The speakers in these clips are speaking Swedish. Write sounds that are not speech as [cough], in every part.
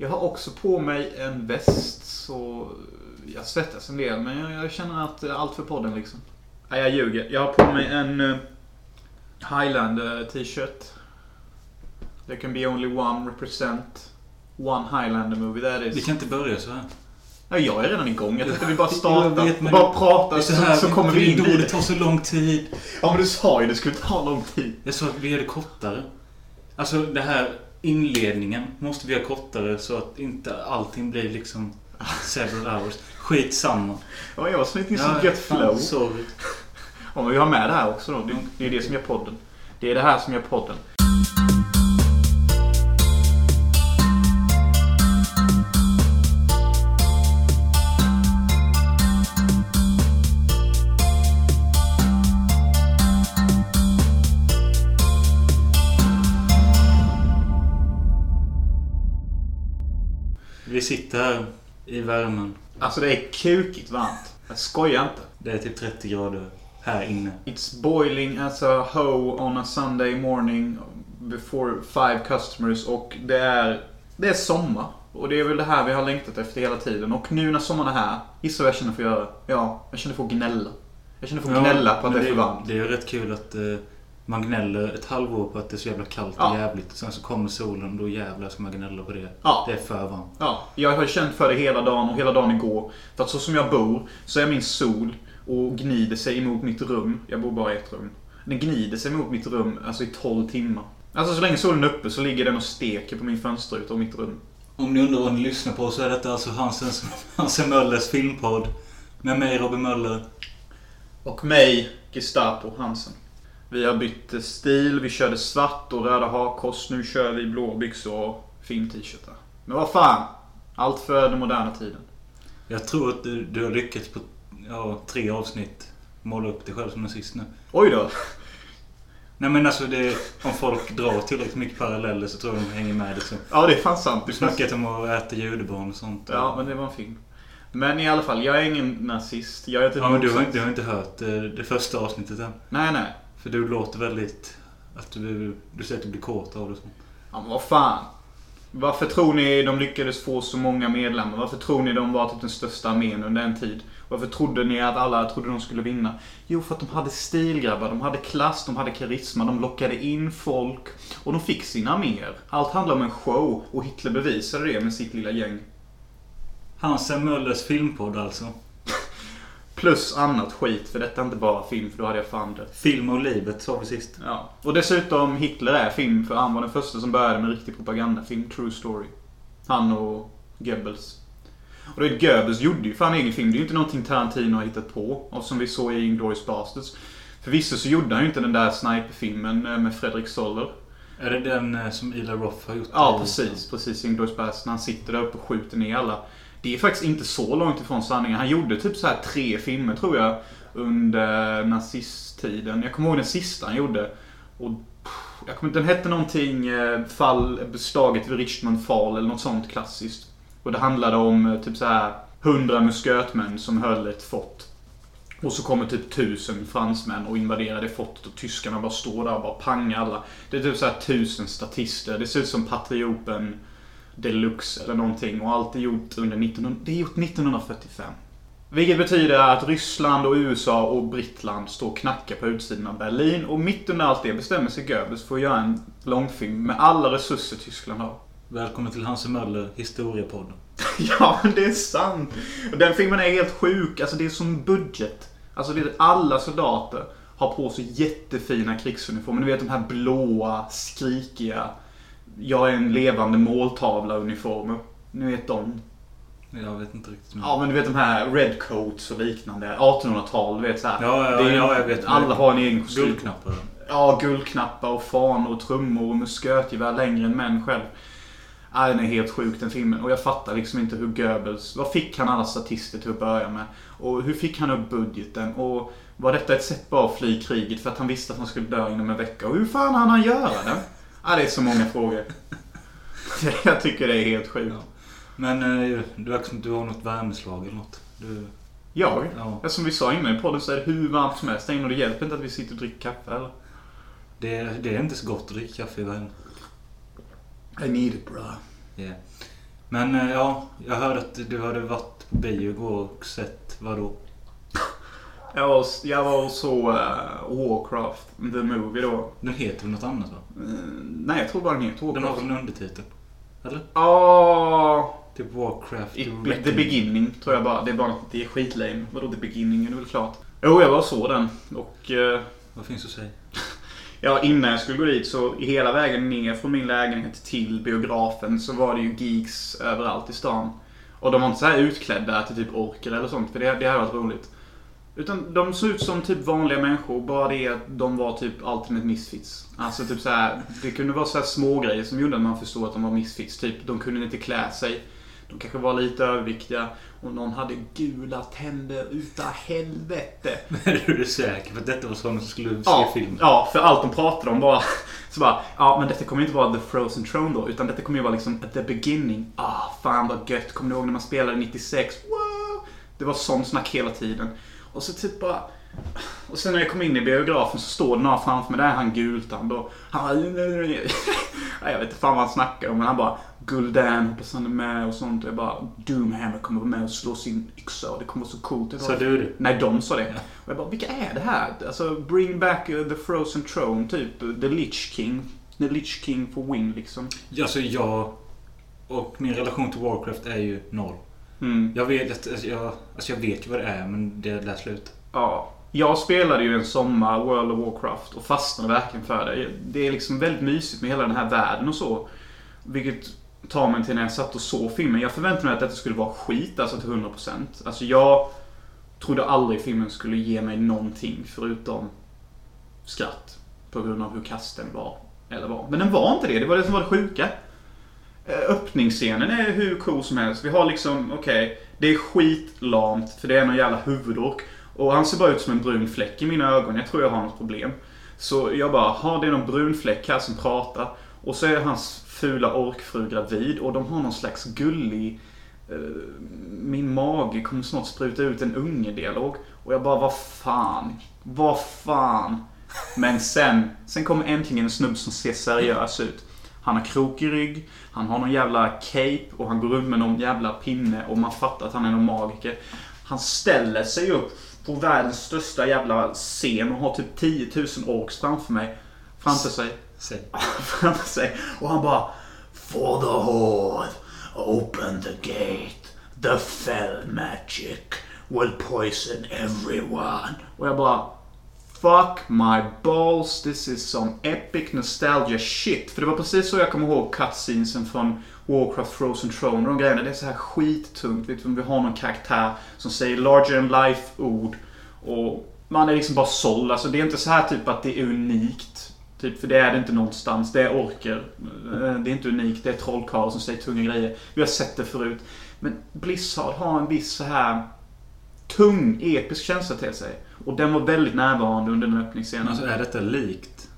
Jag har också på mig en väst så jag svettas en del. Men jag, jag känner att det är allt för podden liksom. Nej, jag ljuger. Jag har på mig en uh, Highlander t-shirt. There can be only one represent. One Highlander movie that is. Vi kan inte börja så här. Ja, jag är redan igång. Jag tänkte vi bara startar. vet, men bara prata Det är så, så, här, så kommer vi in Det vidare. tar så lång tid. Ja, men du sa ju det skulle ta lång tid. Jag sa att vi gör det kortare. Alltså det här inledningen måste vi ha kortare så att inte allting blir liksom several hours. Skitsamma. Ja, jag som inte Ja, så gött flow. Sorry. Ja, men vi har med det här också då. Det, det är det som gör podden. Det är det här som gör podden. Sitter här i värmen. Alltså det är kukigt varmt. Jag skojar inte. Det är typ 30 grader här inne. It's boiling as a hoe on a Sunday morning before five customers och det är, det är sommar. Och det är väl det här vi har längtat efter hela tiden. Och nu när sommaren är här, gissa vad jag känner för att göra? Ja, jag känner för att gnälla. Jag känner för att gnälla på att det är för varmt. Det är ju rätt kul att eh, man gnäller ett halvår på att det är så jävla kallt och Ja. jävligt. Sen så kommer solen och då jävlar ska man gnälla på det. Ja. Det är för varmt. Ja, jag har känt för det hela dagen och hela dagen igår. För att så som jag bor så är min sol och gnider sig emot mitt rum. Jag bor bara i ett rum. Den gnider sig emot mitt rum alltså i 12 timmar. Alltså så länge solen är uppe så ligger den och steker på min fönsterruta och mitt rum. Om ni undrar vad ni lyssnar på så är detta alltså Hansens, Hansen Möllers filmpodd. Med mig Robin Möller. Och mig, Gestapo Hansen. Vi har bytt stil. Vi körde svart och röda hakkors. Nu kör vi blå byxor och fin t-shirt. Men vad fan. Allt för den moderna tiden. Jag tror att du, du har lyckats på ja, tre avsnitt måla upp dig själv som nazist nu. Oj då. Nej men alltså det, om folk drar tillräckligt mycket paralleller så tror jag de hänger med liksom. Ja, det är fan sant. Du snackat om att äta judebarn och sånt. Ja, men det var en film. Men i alla fall, jag är ingen nazist. Jag är typ Ja, men du har, inte- du har inte hört eh, det första avsnittet än. Nej, nej. För du låter väldigt... Att du, du säger att du blir kåt av det. Ja, men vad fan. Varför tror ni de lyckades få så många medlemmar? Varför tror ni de var typ den största armén under en tid? Varför trodde ni att alla trodde de skulle vinna? Jo, för att de hade stil grabbar. De hade klass, de hade karisma, de lockade in folk. Och de fick sina arméer. Allt handlar om en show. Och Hitler bevisade det med sitt lilla gäng. Hansen Möllers filmpodd alltså. Plus annat skit, för detta är inte bara film, för då hade jag fan dött. Film och livet sa vi sist. Ja. Och dessutom, Hitler är film, för han var den första som började med riktig propagandafilm. True story. Han och Goebbels. Och det Goebbels gjorde ju fan egen film. Det är ju inte någonting Tarantino har hittat på. Och som vi såg i Inglourious Basterds. Förvisso så gjorde han ju inte den där sniperfilmen eh, med Fredrik Soller. Är det den eh, som Ila Roth har gjort? Ja, precis. Precis. Inglourious Basterds. När han sitter där uppe och skjuter ner alla. Det är faktiskt inte så långt ifrån sanningen. Han gjorde typ så här tre filmer, tror jag, under nazisttiden. Jag kommer ihåg den sista han gjorde. Och pff, jag kommer, den hette någonting eh, fall, Slaget vid Richmond Fall eller något sånt klassiskt. Och det handlade om eh, typ så här hundra muskötmän som höll ett fort. Och så kommer typ tusen fransmän och invaderar det fortet och tyskarna bara står där och bara pangar alla. Det är typ så här tusen statister. Det ser ut som Patriopen Deluxe eller någonting. Och allt är gjort under 1900, det är gjort 1945. Vilket betyder att Ryssland och USA och Britland står och knackar på utsidan av Berlin. Och mitt under allt det bestämmer sig Goebbels för att göra en långfilm med alla resurser Tyskland har. Välkommen till Hansen Möller, historiepodden. [laughs] Ja, men det är sant. Den filmen är helt sjuk. Alltså det är som budget. Alltså det är alla soldater har på sig jättefina krigsuniformer. Ni vet de här blåa, skrikiga. Jag är en levande måltavla uniformer. Ni vet dem. Jag vet inte riktigt. men- Ja men du vet de här redcoats och liknande. 1800-tal, du vet så här. Ja, ja, är- ja, jag vet. Alla har en egen kostym. Guldknappar. Ja, guldknappar och fanor och trummor och muskötgevär längre än män själv. Ja, den är helt sjuk den filmen. Och jag fattar liksom inte hur Goebbels... Vad fick han alla statister till att börja med? Och hur fick han upp budgeten? Och var detta ett sätt bara att fly kriget för att han visste att han skulle dö inom en vecka? Och hur fan hann han göra det? Ja, det är så många frågor. [laughs] Jag tycker det är helt sjukt. Ja. Men eh, du, verkar som att du har något värmeslag eller något. Du, Jag? ja. Som vi sa innan i podden så är det hur varmt som helst och det hjälper inte att vi sitter och dricker kaffe eller? det, det är inte så gott att dricka kaffe i värmen. I need it bro. Yeah. Men eh, ja, jag hörde att du hade varit på bio igår och sett vad då? Jag var, jag var och såg uh, Warcraft, the movie då. Den heter väl något annat va? Uh, nej, jag tror bara den heter Warcraft. Den har väl en undertitel? Eller? Ja, Typ Warcraft i- The. Beginning tror jag bara. Det är bara det är skitlame. Vadå The Beginning? Det är väl klart. Jo, jag var och såg den. Och eh, Vad finns att säga? [laughs] ja, innan jag skulle gå dit så hela vägen ner från min lägenhet till biografen så var det ju geeks överallt i stan. Och de var inte så här utklädda till typ orker eller sånt, för det, det hade varit roligt. Utan de såg ut som typ vanliga människor, bara det att de var typ ultimate misfits. Alltså typ så här, det kunde vara så små grejer som gjorde att man förstod att de var misfits. Typ, de kunde inte klä sig. De kanske var lite överviktiga. Och någon hade gula tänder utav helvete. [laughs] är du säker på att detta var sådana som skulle se Ja, filmen? ja, för allt de pratade om bara... [laughs] Så bara, ja men detta kommer inte vara The Frozen Throne då, utan detta kommer ju vara liksom at the beginning. Ah, fan vad gött. Kommer ni ihåg när man spelade 96? Wow! Det var sån snack hela tiden. Och så typ bara... Och sen när jag kom in i biografen så står det några framför mig. Där är han Gultand och han bara... Ja, [laughs] Jag vet inte fan vad han snackar om, men han bara... Guldan, hoppas han är med och sånt. Och jag bara... Doomhammer kommer vara med och slå sin yxa och det kommer vara så coolt. Sa du det? Nej, de sa det. Och jag bara, vilka är det här? Alltså, bring back the frozen throne, typ. The Lich King. The Lich King for win, liksom. Alltså jag och min relation till Warcraft är ju noll. Mm. Jag vet, alltså, jag, alltså jag vet ju vad det är men det lär slut. Ja. Jag spelade ju en sommar World of Warcraft och fastnade verkligen för det. Det är liksom väldigt mysigt med hela den här världen och så. Vilket tar mig till när jag satt och såg filmen. Jag förväntade mig att detta skulle vara skit, alltså till 100%. Alltså jag trodde aldrig filmen skulle ge mig någonting förutom skratt. På grund av hur kass den var. Eller var. Men den var inte det. Det var det som var det sjuka. Eh, öppningsscenen är hur cool som helst. Vi har liksom, okej. det är skitlamt för det är någon jävla huvudork. Och han ser bara ut som en brun fläck i mina ögon. Jag tror jag har något problem. Så jag bara, har det är någon brun fläck här som pratar. Och så är hans fula orkfru gravid och de har någon slags gullig eh, min mage kommer snart spruta ut en unge-dialog. Och jag bara, vad fan? Vad fan? Men sen, sen kommer äntligen en snubb som ser seriös ut. Han har krokig rygg, han har någon jävla cape och han går runt med någon jävla pinne och man fattar att han är någon magiker. Han ställer sig upp på världens största jävla scen och har typ 10 000 orks framför mig. Framför sig. [laughs] Framför sig. Och han bara For the Horde, open the gate. The fell magic will poison everyone. Och jag bara Fuck my balls, this is some epic nostalgia shit. För det var precis så jag kommer ihåg cutscenesen från Warcraft Frozen Throne och de grejerna. Det är så här skittungt. Vet du, vi har någon karaktär som säger larger than life ord. Och man är liksom bara såld. Alltså det är inte så här typ att det är unikt. Typ, för det är det inte någonstans. Det är orker. Eh, det är inte unikt. Det är trollkarlar som säger tunga grejer. Vi har sett det förut. Men Blizzard har en viss så här tung, episk känsla till sig. Och den var väldigt närvarande under den öppningsscenen. Alltså är detta likt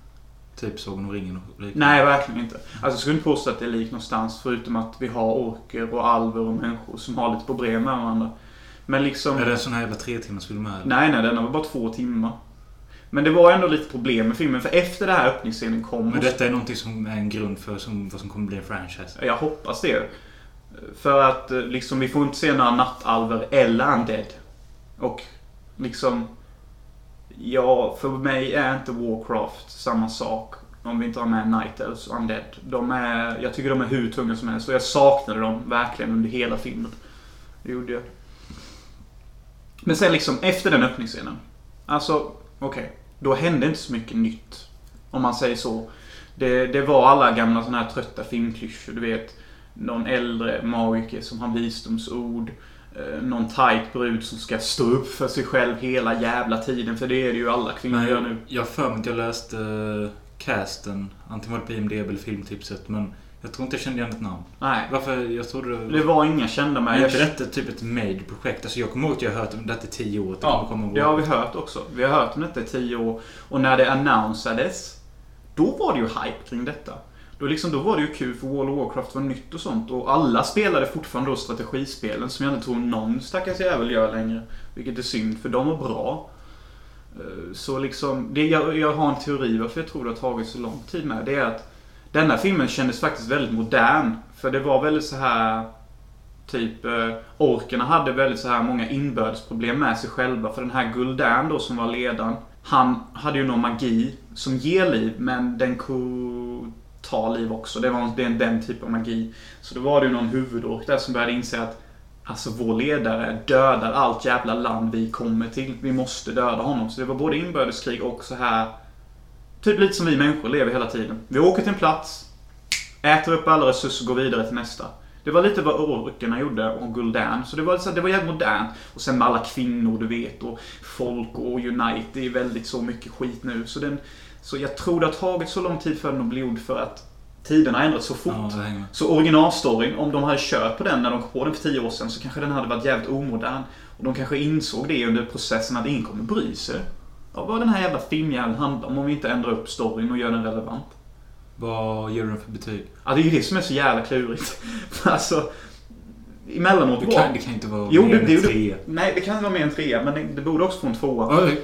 typ Sagan om ringen och liknande? Nej, verkligen inte. Alltså, jag skulle inte påstå att det är likt någonstans. Förutom att vi har orker och alver och människor som har lite problem med varandra. Men liksom... Är det en sån här jävla tre timmars film här? Nej, nej, den var bara två timmar. Men det var ändå lite problem med filmen. För efter det här öppningsscenen kom... Men detta är någonting som är en grund för som, vad som kommer bli en franchise. Jag hoppas det. För att eh, liksom, vi får inte se några nattalver eller undead. Och liksom... Ja, för mig är inte Warcraft samma sak. Om vi inte har med Night Elves och Undead. De är, jag tycker de är hur tunga som helst. Och jag saknade dem verkligen under hela filmen. Det gjorde jag. Men sen liksom efter den öppningsscenen. Alltså, okej. Då hände inte så mycket nytt. Om man säger så. Det, det var alla gamla såna här trötta filmklyschor. Du vet, någon äldre magiker som har visdomsord. Eh, någon tight brud som ska stå upp för sig själv hela jävla tiden. För det är det ju alla kvinnor gör nu. jag, har för mig att jag läste uh, casten. Antingen var det på IMDB eller filmtipset. Men jag tror inte jag kände igen ett namn. Nej. Varför? Jag trodde det Det var inga kända med. Är inte detta typ ett made projekt? Alltså jag kommer ihåg att jag har hört om detta i tio år. ja, komma det har vi hört också. Vi har hört om detta i tio år. Och när det annonsades, då var det ju hype kring detta. Då, liksom, då var det ju kul för World of Warcraft var nytt och sånt. Och alla spelade fortfarande då strategispelen som jag inte tror någon stackars jävel gör längre. Vilket är synd, för de var bra. Eh, så liksom, det, jag, jag har en teori varför jag tror det har tagit så lång tid med. Det är att denna filmen kändes faktiskt väldigt modern. För det var väldigt så här Typ eh, orkerna hade väldigt så här många inbördesproblem med sig själva. För den här Gul'dan då som var ledaren. Han hade ju någon magi som ger liv men den kunde ta liv också. Det var det är den typen av magi. Så då var det ju någon huvudork där som började inse att Alltså vår ledare dödar allt jävla land vi kommer till. Vi måste döda honom. Så det var både inbördeskrig och så här Typ lite som vi människor lever hela tiden. Vi åker till en plats, äter upp alla resurser och går vidare till nästa. Det var lite vad orkerna gjorde och Gul'dan. Så det var, liksom, det var jävligt modernt. Och sen med alla kvinnor du vet och folk och Unite. Det är väldigt så mycket skit nu. Så, den, så jag tror det har tagit så lång tid för den att bli gjord för att tiderna har ändrats så fort. Ja. Så originalstoryn, om de hade kört på den när de kom på den för tio år sedan så kanske den hade varit jävligt omodern. Och de kanske insåg det under processen att ingen kommer bry sig. Ja, vad den här jävla filmjäveln handlar om om vi inte ändrar upp storyn och gör den relevant. Vad ger du den för betyg? Ja, det är ju det som är så jävla klurigt. [laughs] alltså, emellanåt Det kan, det kan inte vara Jo, mer det, än det, tre. Nej, det kan vara mer än trea, men det, det borde också få en tvåa. Oj.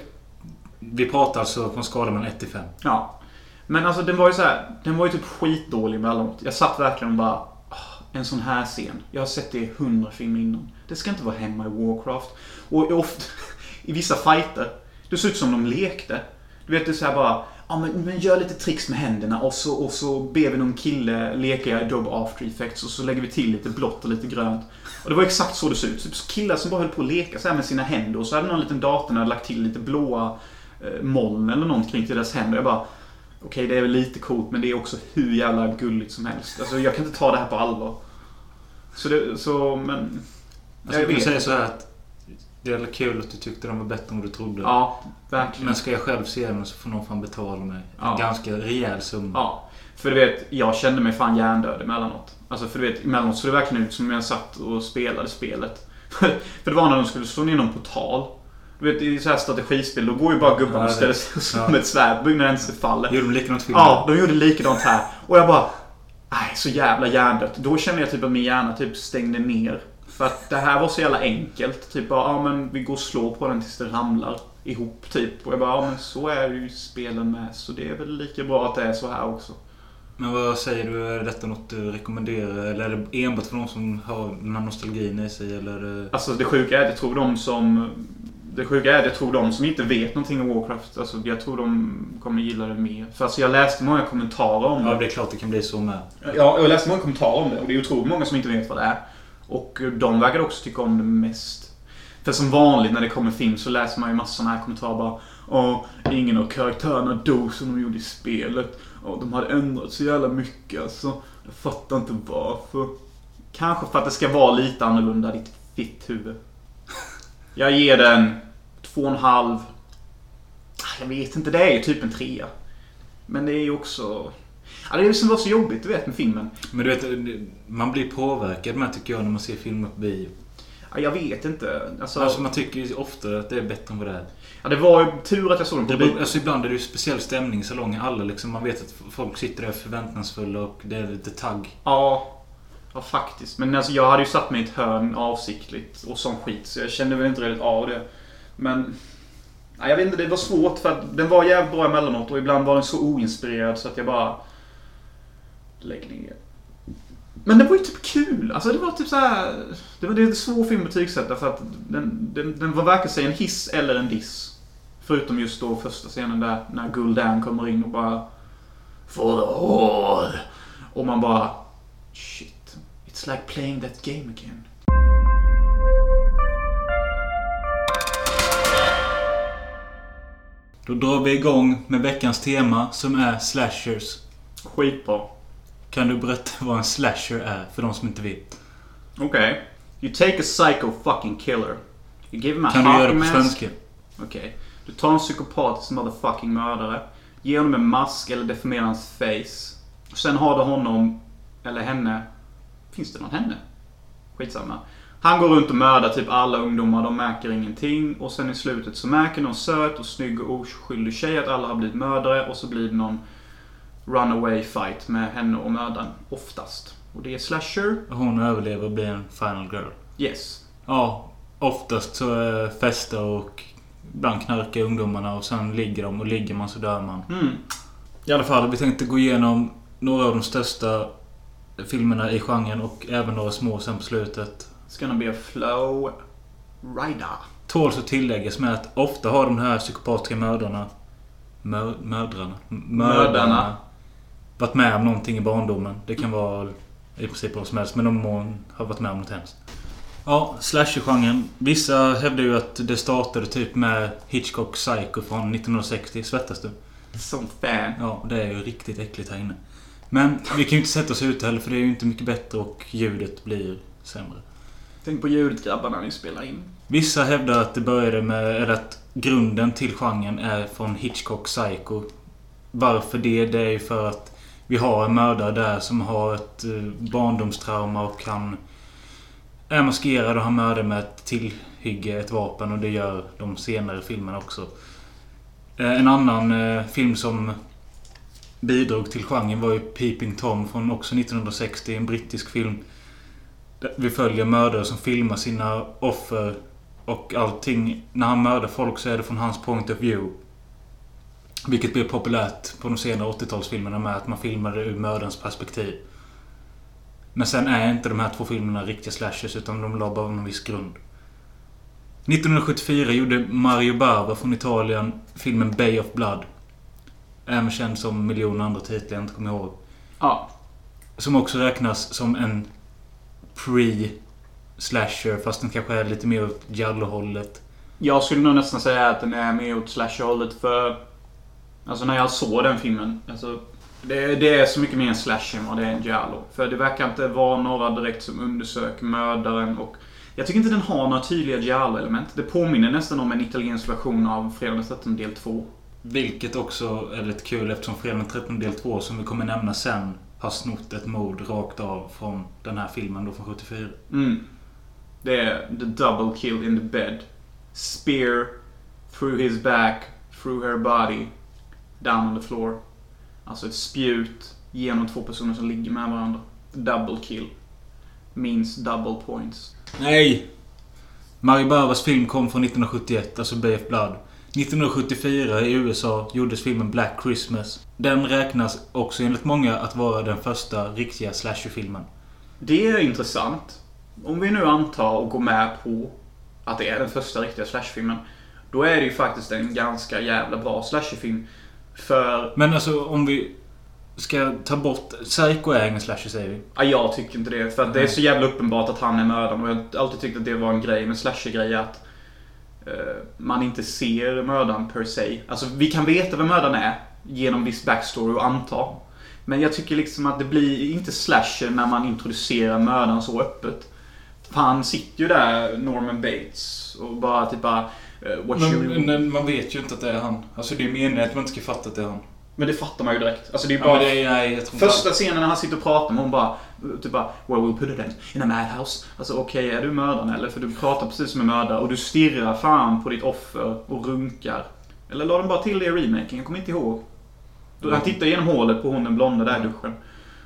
Vi pratar alltså från en 1 till 5. Ja. Men alltså den var ju så här, den var ju typ skitdålig emellanåt. Jag satt verkligen och bara, en sån här scen. Jag har sett det i hundra filmer innan. Det ska inte vara hemma i Warcraft. Och ofta, [laughs] i vissa fighter, det såg ut som de lekte. Du vet, det är så här bara, ja men, men gör lite tricks med händerna och så, och så ber vi någon kille leka i Adobe After Effects och så lägger vi till lite blått och lite grönt. Och det var exakt så det såg ut. Så killar som bara höll på att leka så här med sina händer och så hade någon liten dator lagt till lite blåa moln eller någonting till deras händer. Jag bara, okej det är väl lite coolt men det är också hur jävla gulligt som helst. Alltså jag kan inte ta det här på allvar. Så det, så men... Alltså, jag vet. säga så här att det är kul att du tyckte den var bättre än vad du trodde. Ja, verkligen. Men ska jag själv se den så får någon fan betala mig en Ja. ganska rejäl summa. Ja. För du vet, jag kände mig fan hjärndöd emellanåt. Alltså för du vet, emellanåt såg det verkligen ut som jag satt och spelade spelet. [laughs] för det var när de skulle slå ner någon portal. Du vet, i så här strategispel, då går ju bara gubbarna och ställer sig [laughs] som ett svärd. Byggnaden inte faller. Gjorde de likadant filmen? Ja, de gjorde likadant här. Och jag bara... Nej, så jävla hjärndött. Då kände jag typ att min hjärna typ stängde ner. För att det här var så jävla enkelt. Typ bara, ja men vi går och slår på den tills det ramlar ihop typ. Och jag bara, ja men så är ju spelen med. Så det är väl lika bra att det är så här också. Men vad säger du? Är detta något du rekommenderar? Eller är det enbart för de som har den här nostalgin i sig? Eller? Alltså det sjuka är att jag tror de som... Det sjuka är att jag tror de som inte vet någonting om Warcraft, alltså jag tror de kommer gilla det mer. För alltså jag läste många kommentarer om det. Ja, det är klart det kan bli så med. Ja, jag läste många kommentarer om det och det är otroligt många som inte vet vad det är. Och de verkar också tycka om det mest. För som vanligt när det kommer film så läser man ju massor sådana här kommentarer bara Åh, ingen av karaktärerna dog som de gjorde i spelet. Och de hade ändrat så jävla mycket alltså. Jag fattar inte varför. Kanske för att det ska vara lite annorlunda, ditt fitt huvud. Jag ger den två och en halv. Ah, Jag vet inte, det är ju typ en trea. Men det är ju också... Ja, det är det som var så jobbigt, du vet, med filmen. Men du vet, man blir påverkad med tycker jag när man ser filmer på bio. Ja, jag vet inte. Alltså, Alltså man tycker ju ofta att det är bättre än vad det är. ja, det var ju tur att jag såg den på Det beror, alltså ibland är det ju speciell stämning i salongen. Alla liksom, man vet att folk sitter där förväntansfulla och det är lite tagg. Ja, ja, faktiskt. Men alltså, jag hade ju satt mig i ett hörn avsiktligt och sån skit. Så jag kände väl inte riktigt av det. Men... Nej, jag vet inte, det var svårt för att den var jävligt bra emellanåt och ibland var den så oinspirerad så att jag bara... Lägg ner. Men det var ju typ kul. Alltså det var typ så här. Det var det är en svår film att betygsätta för att den, den, den var varken sig en hiss eller en diss. Förutom just då första scenen där när Gul'dan kommer in och bara For the hall! Och man bara Shit. It's like playing that game again. Då drar vi igång med veckans tema som är slashers. Skitbra. Kan du berätta vad en slasher är för de som inte vet? Okej. You take a psycho fucking killer. You give him a Kan du göra det på mask. svenska? Okej. Du tar en psykopatisk motherfucking mördare. Ger honom en mask eller deformerar hans face. Sen har du honom, eller henne. Finns det någon henne? Skitsamma. Han går runt och mördar typ alla ungdomar, de märker ingenting. Och sen i slutet så märker någon söt och snygg och oskyldig tjej att alla har blivit mördare. Och så blir det någon runaway fight med henne och mördaren. Oftast. Och det är slasher. Hon överlever och blir en final girl. Yes. Ja, oftast så är fester och ibland knarkar ungdomarna och sen ligger de och ligger man så dör man. Mm. I alla fall, vi tänkte gå igenom några av de största filmerna i genren och även några små sen på slutet. It's gonna be a flow rider. Tåls att tilläggas med att ofta har de här psykopatiska mördarna... Mör, mödrarna? Mördarna. Varit med om någonting i barndomen. Det kan vara i princip vad som helst. Men de må ha varit med om något hemskt. Ja, slasher-genren. Vissa hävdar ju att det startade typ med Hitchcock Psycho från 1960. Svettas du? Som fan. Ja, det är ju riktigt äckligt här inne. Men vi kan ju inte sätta oss ute heller för det är ju inte mycket bättre och ljudet blir sämre. Tänk på ljudet grabbar när ni spelar in. Vissa hävdar att det började med, eller att grunden till genren är från Hitchcock Psycho. Varför det? Det är ju för att vi har en mördare där som har ett eh, barndomstrauma och han är maskerad och han mördar med ett tillhygge, ett vapen och det gör de senare filmerna också. Eh, en annan eh, film som bidrog till genren var ju Peeping Tom från också 1960. En brittisk film. Vi följer mördare som filmar sina offer och allting. När han mördar folk så är det från hans point of view. Vilket blev populärt på de senare 80-talsfilmerna med att man filmade ur mördarens perspektiv. Men sen är inte de här två filmerna riktiga slashers utan de la bara en viss grund. 1974 gjorde Mario Bava från Italien filmen Bay of Blood. Även känd som miljoner andra titlar jag inte kommer ihåg. Ja. Som också räknas som en pre-slasher fast den kanske är lite mer åt giallo-hållet. Jag skulle nog nästan säga att den är mer åt slasher-hållet för... Alltså när jag såg den filmen. Alltså, det, det är så mycket mer en slasher än vad det är en giallo. För det verkar inte vara några direkt som undersöker mördaren och... Jag tycker inte den har några tydliga giallo-element. Det påminner nästan om en italiensk version av Fredag den 13 del 2. Vilket också är lite kul eftersom Fredag den 13 del 2 som vi kommer nämna sen har snott ett mord rakt av från den här filmen då från 74. Mm. Det är the double kill in the bed. Spear through his back, through her body, down on the floor. Alltså ett spjut genom två personer som ligger med varandra. Double kill. Means double points. Nej! Mario Bavas film kom från 1971, alltså of Blood. 1974 i USA gjordes filmen Black Christmas. Den räknas också enligt många att vara den första riktiga slasherfilmen. Det är intressant. Om vi nu antar och går med på att det är den första riktiga slashfilmen. Då är det ju faktiskt en ganska jävla bra slasherfilm. För Men alltså om vi ska ta bort... Psycho är ingen slasher säger vi. Ja, jag tycker inte det. För att det är så jävla uppenbart att han är mördaren. Och jag har alltid tyckt att det var en grej med slasher-grej att eh, man inte ser mördaren per se. Alltså, vi kan veta vem mördaren är genom viss backstory och anta. Men jag tycker liksom att det blir inte slasher när man introducerar mördaren så öppet. För han sitter ju där, Norman Bates, och bara typ bara... what you... Men, men man vet ju inte att det är han. Alltså det är meningen att man inte ska fatta att det är han. Men det fattar man ju direkt. Alltså det är Ja, bara... men det är, nej, Första scenen när han sitter och pratar med hon bara, typ bara Well we'll put it in, in a madhouse. Alltså okej, är du mördaren eller? För du pratar precis som en mördare och du stirrar fan på ditt offer och runkar. Eller la de bara till det i remaken? Jag kommer inte ihåg. Han tittar genom hålet på hon den blonda där i duschen.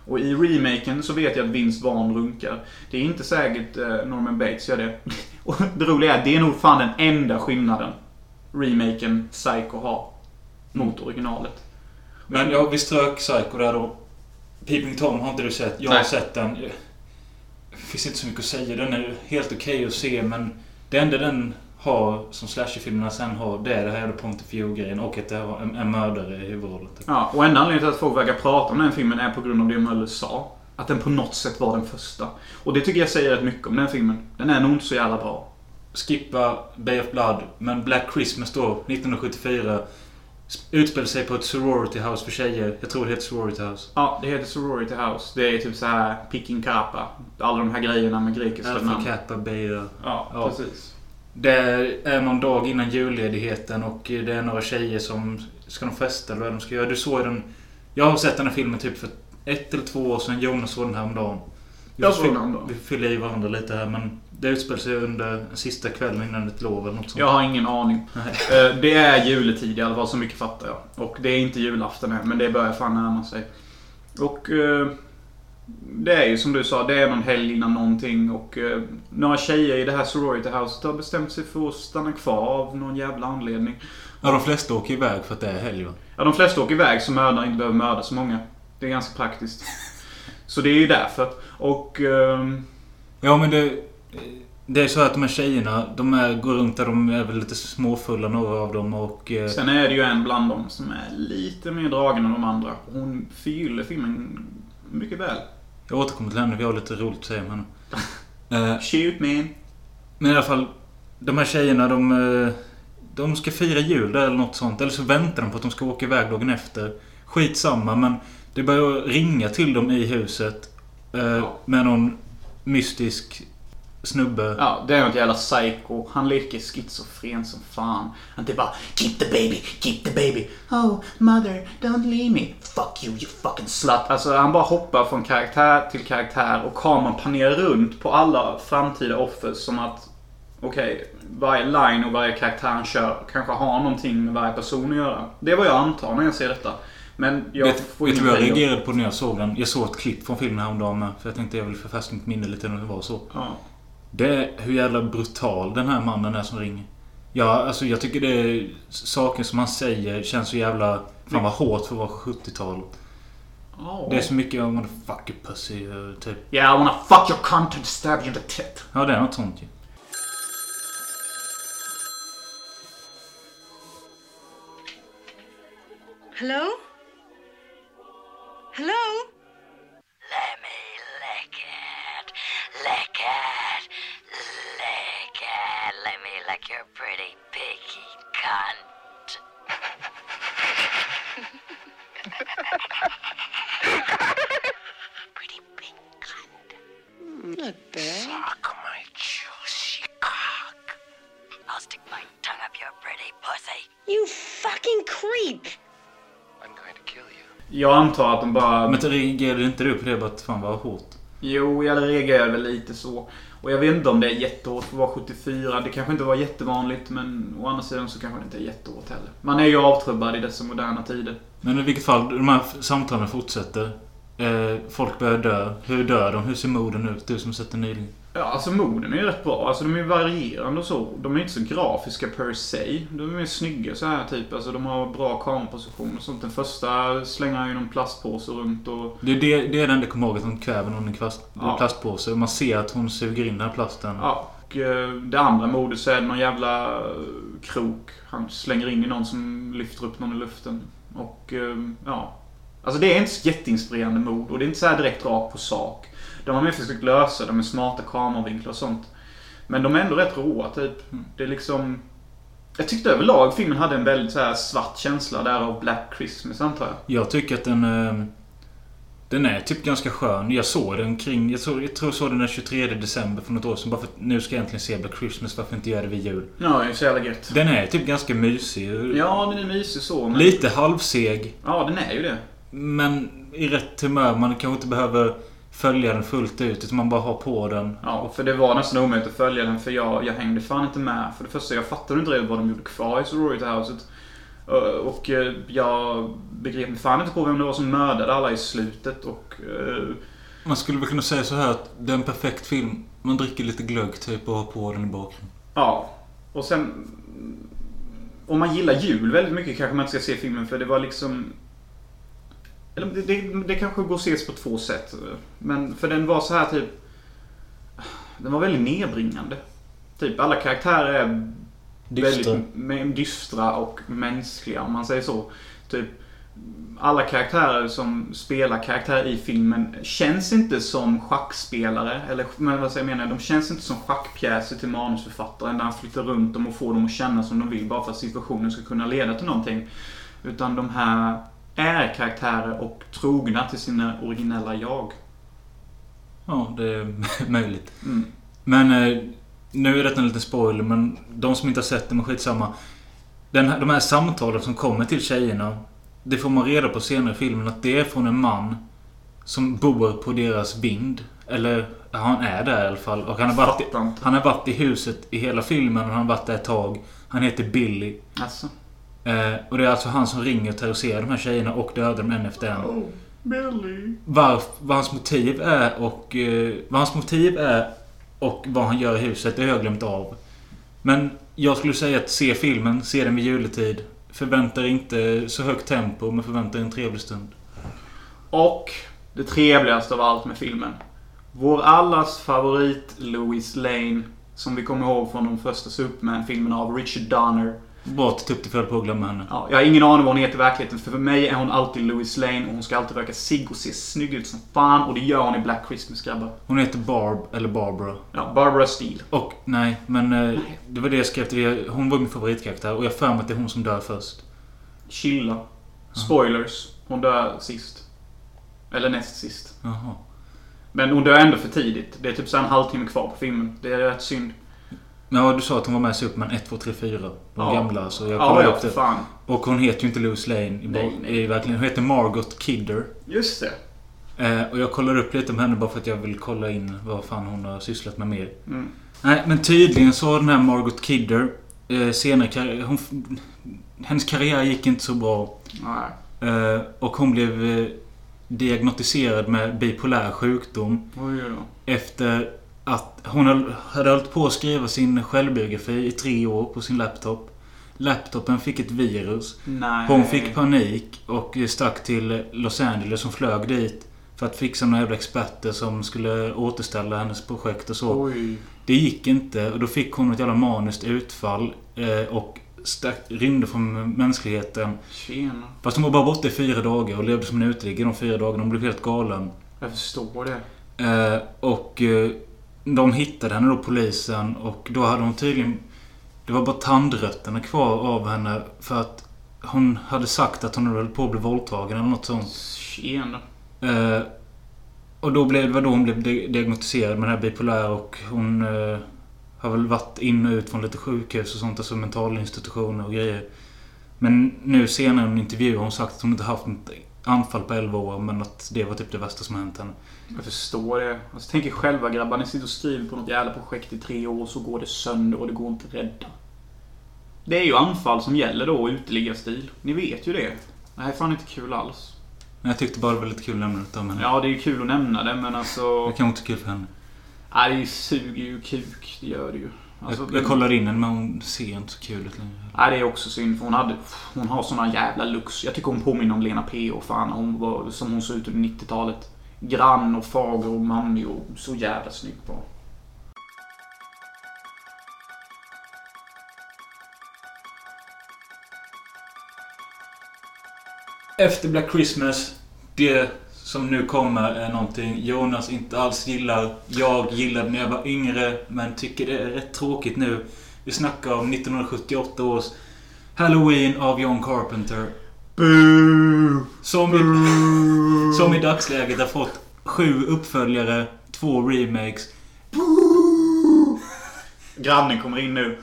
Och i remaken så vet jag att Vince Vaughn runkar. Det är inte säkert eh, Norman Bates gör det. [laughs] Och det roliga är, det är nog fan den enda skillnaden remaken Psycho har mot originalet. Men ja, vi strök Psycho där då. Peeping Tom har inte du sett. Jag har Nej. sett den. Det finns inte så mycket att säga. Den är helt okej att se men det enda den har som slasherfilmerna sen har det är det här view-grejen och att det har en, en mördare i huvudrollen. typ. Ja, och enda anledningen till att folk verkar prata om den filmen är på grund av det Möller sa. Att den på något sätt var den första. Och det tycker jag säger rätt mycket om den filmen. Den är nog inte så jävla bra. Skippa Bay of Blood men Black Christmas då, 1974 utspelar sig på ett sorority house för tjejer. Jag tror det heter sorority house. Ja, det heter Sorority House. Det är typ så här Picking Kappa. Alla de här grejerna med grekiska Alpha namn. Kappa Beta. Ja, Ja. precis. Det är någon dag innan julledigheten och det är några tjejer som ska de festa eller vad de ska göra. Du såg den... Jag har sett den här filmen typ för ett eller två år sedan. Jonas såg den här om dagen. Jag såg den häromdagen. Vi fyller i varandra lite här men det utspelar sig under sista kvällen innan ett lov eller något sånt. Jag har ingen aning. [laughs] Eh, Det är juletid i alla fall, så mycket fattar jag. Och det är inte julafton än, men det börjar fan närma sig. Och... eh, Det är ju som du sa, det är någon helg innan någonting och eh, några tjejer i det här sorority houset har bestämt sig för att stanna kvar av någon jävla anledning. Ja, de flesta åker iväg för att det är helg va? Ja, de flesta åker iväg så mördaren inte behöver mörda så många. Det är ganska praktiskt. Så det är ju därför. Och... ehm, Ja men det... Det är så att de här tjejerna, de är, går runt där, de är väl lite småfulla några av dem och... eh, Sen är det ju en bland dem som är lite mer dragen än de andra. Hon förgyller filmen mycket väl. Jag återkommer till henne, vi har lite roligt att säga om henne. [laughs] Eh, Shoot man. Men i alla fall, de här tjejerna de... eh, De ska fira jul där eller något sånt. Eller så väntar de på att de ska åka iväg dagen efter. Skitsamma men det börjar ringa till dem i huset. eh, Ja. Med någon mystisk snubbe. Ja, det är något jävla psycho. Han leker schizofren som fan. Han typ bara Keep the baby, keep the baby. Oh, mother, don't leave me. Fuck you, you fucking slut. Alltså han bara hoppar från karaktär till karaktär och kameran panerar runt på alla framtida offer som att Okej, varje line och varje karaktär han kör kanske har någonting med varje person att göra. Det är vad jag antar när jag ser detta. Men jag vet får vet du vad jag reagerade på när jag såg den? Jag såg ett klipp från filmen häromdagen med. För jag tänkte jag vill förfärska mitt minne lite när det var så. Ja. Det är hur jävla brutal den här mannen är som ringer. Ja, alltså jag tycker det är saker som han säger känns så jävla... Fan vad hårt för att vara 70-tal. Ja. Det är så mycket om fuck you pussy, eh, typ. Yeah, I wanna fuck your cunt and stab you in the tit. Ja, det är något sånt ju. Hello? Hello? Let me lick it. Lick it. Let me lick your pretty piggy cunt. [laughs] pretty big cunt. Not bad. Suck my juicy cock. I'll stick my tongue up your pretty pussy. You fucking creep! I'm going to kill you. Jag antar att de bara... Men reagerade inte du på det? Bara att fan vad hårt? Jo, jag reagerade väl lite så. Och jag vet inte om det är jättehårt för att vara 74. Det kanske inte var jättevanligt, men å andra sidan så kanske det inte är jättehårt heller. Man är ju avtrubbad i dessa moderna tider. Men i vilket fall, de här samtalen fortsätter. Eh, folk börjar dö. Hur dör de? Hur ser morden ut? Du som sett den nyligen. Ja, alltså morden är ju rätt bra. Alltså de är ju varierande och så. De är inte så grafiska per se. De är mer snygga så här typ. Alltså de har bra kameraposition och sånt. Den första slänger han ju någon plastpåse runt och... Det, är det, det är den det kommer ihåg att hon kväver någon kvast, Ja. plastpåse. Man ser att hon suger in den här plasten. Ja. Och eh, det andra mordet så är det någon jävla eh, krok. Han slänger in i någon som lyfter upp någon i luften. Och eh, ja. Alltså det är inte så jätteinspirerande mord och det är inte så direkt rakt på sak. De har mer försökt lösa det med smarta kameravinklar och sånt. Men de är ändå rätt råa typ. Det är liksom... Jag tyckte överlag filmen hade en väldigt så här svart känsla där av Black Christmas antar jag. Jag tycker att den... Eh, den är typ ganska skön. Jag såg den kring... Jag, såg, jag tror jag såg den den 23 december för något år sedan. Bara för att nu ska jag äntligen se Black Christmas. Varför inte göra det vid jul? Ja, det är så jävla gött. Den är typ ganska mysig. Ja, den är mysig så. Men... Lite halvseg. Ja, den är ju det. Men i rätt humör. Man kanske inte behöver följa den fullt ut. Utan man bara har på den. Ja, för det var nästan omöjligt att följa den för jag, jag hängde fan inte med. För det första, jag fattade inte riktigt vad de gjorde kvar i Sorority-houset. Eh, Och eh, jag begrep fan inte på vem det var som mördade alla i slutet och... eh, Man skulle väl kunna säga så här att det är en perfekt film. Man dricker lite glögg typ och har på den i bakgrunden. Ja. Och sen... Om man gillar jul väldigt mycket kanske man inte ska se filmen för det var liksom... Eller det, det, det kanske går att ses på två sätt. Men för den var så här typ... Den var väldigt nedbringande. Typ alla karaktärer är Dystra. väldigt dystra och mänskliga om man säger så. Typ alla karaktärer som spelar karaktärer i filmen känns inte som schackspelare. Eller men vad jag menar, de känns inte som schackpjäser till manusförfattaren där han flyttar runt dem och får dem att känna som de vill bara för att situationen ska kunna leda till någonting. Utan de här är karaktärer och trogna till sina originella jag. Ja, det är [laughs] möjligt. Mm. Men eh, nu är detta en liten spoiler, men de som inte har sett det, men skitsamma. Den, här- de här samtalen som kommer till tjejerna. Det får man reda på senare i filmen att det är från en man som bor på deras vind. Eller, han är där i alla fall. Och han har varit, i, han har varit i huset i hela filmen och han har varit där ett tag. Han heter Billy. Alltså. Eh, och det är alltså han som ringer och terroriserar de här tjejerna och dödar dem en efter en. Oh, Billy. Varf, vad hans motiv är och... Eh, vad hans motiv är och vad han gör i huset, det har jag glömt av. Men jag skulle säga att se filmen, se den vid juletid. Förvänta inte så högt tempo, men förvänta en trevlig stund. Och det trevligaste av allt med filmen. Vår allas favorit Louis Lane. Som vi kommer ihåg från de första Superman-filmerna av Richard Donner. Bra att du tog höll på att glömma henne. Ja, jag har ingen aning vad hon heter i verkligheten. För, för mig är hon alltid Louis Lane och hon ska alltid röka cigg och se snygg ut som fan. Och det gör hon i Black Christmas grabbar. Hon heter Barb, eller Barbara. Ja, Barbara Steele. Och, nej, men eh, det var det jag skrev till er. Hon var min favoritkaraktär och jag för mig att det är hon som dör först. Chilla. Spoilers. Hon dör sist. Eller näst sist. Jaha. Men hon dör ändå för tidigt. Det är typ så en halvtimme kvar på filmen. Det är rätt synd. Ja, du sa att hon var med i Superman 1, 2, 3, 4. De Ja. gamla. Så jag Ja, kollade ja, upp det. fan. Och hon heter ju inte Louis Lane i, Nej, nej. verkligen. Hon heter Margot Kidder. Just det. Eh, och jag kollar upp lite om henne bara för att jag vill kolla in vad fan hon har sysslat med mer. Mm. Nej, men tydligen så har den här Margot Kidder eh, senare hon, Hennes karriär gick inte så bra. Nej. Eh, och hon blev diagnostiserad med bipolär sjukdom. Oj då. Efter att hon hade hållit på att skriva sin självbiografi i tre år på sin laptop. Laptopen fick ett virus. Nej. Hon fick panik och stack till Los Angeles. Hon flög dit för att fixa några jävla experter som skulle återställa hennes projekt och så. Oj. Det gick inte och då fick hon ett jävla maniskt utfall eh, och stack, rymde från mänskligheten. Tjena. Fast hon var bara borta i fyra dagar och levde som en uteliggare de fyra dagarna. Hon blev helt galen. Jag förstår det. Eh, och eh, de hittade henne då, polisen. Och då hade hon tydligen... Det var bara tandrötterna kvar av henne. För att hon hade sagt att hon höll på att bli våldtagen eller något sånt. Tjena. Eh, och då blev det då hon blev di- diagnostiserad med den här bipolär och hon eh, har väl varit in och ut från lite sjukhus och sånt. Alltså mentalinstitutioner och grejer. Men nu senare i en intervju har hon sagt att hon inte haft ett anfall på 11 år men att det var typ det värsta som hänt henne. Jag förstår det. Alltså, tänk er själva grabbar. Ni sitter och skriver på något jävla projekt i tre år så går det sönder och det går inte att rädda. Det är ju anfall som gäller då och uteliggarstil. Ni vet ju det. Det här är fan inte kul alls. Men jag tyckte bara det var lite kul att nämna det om henne. Ja, det är ju kul att nämna det men alltså... Det kan inte kul för henne. Nej, det suger ju kuk. Det gör det ju. Alltså, jag, jag kollar in henne men hon ser inte så kul ut längre. Nej, det är också synd för hon hade... Hon har såna jävla looks. Jag tycker hon påminner om Lena P.O. Fan, hon var, som hon såg ut under 90-talet. Grann och fager och mammig och så jävla snygg på. Efter Black Christmas, det som nu kommer är någonting Jonas inte alls gillar. Jag gillade när jag var yngre, men tycker det är rätt tråkigt nu. Vi snackar om 1978 års Halloween av John Carpenter. Som i, som i dagsläget har fått sju uppföljare, två remakes. Grannen kommer in nu.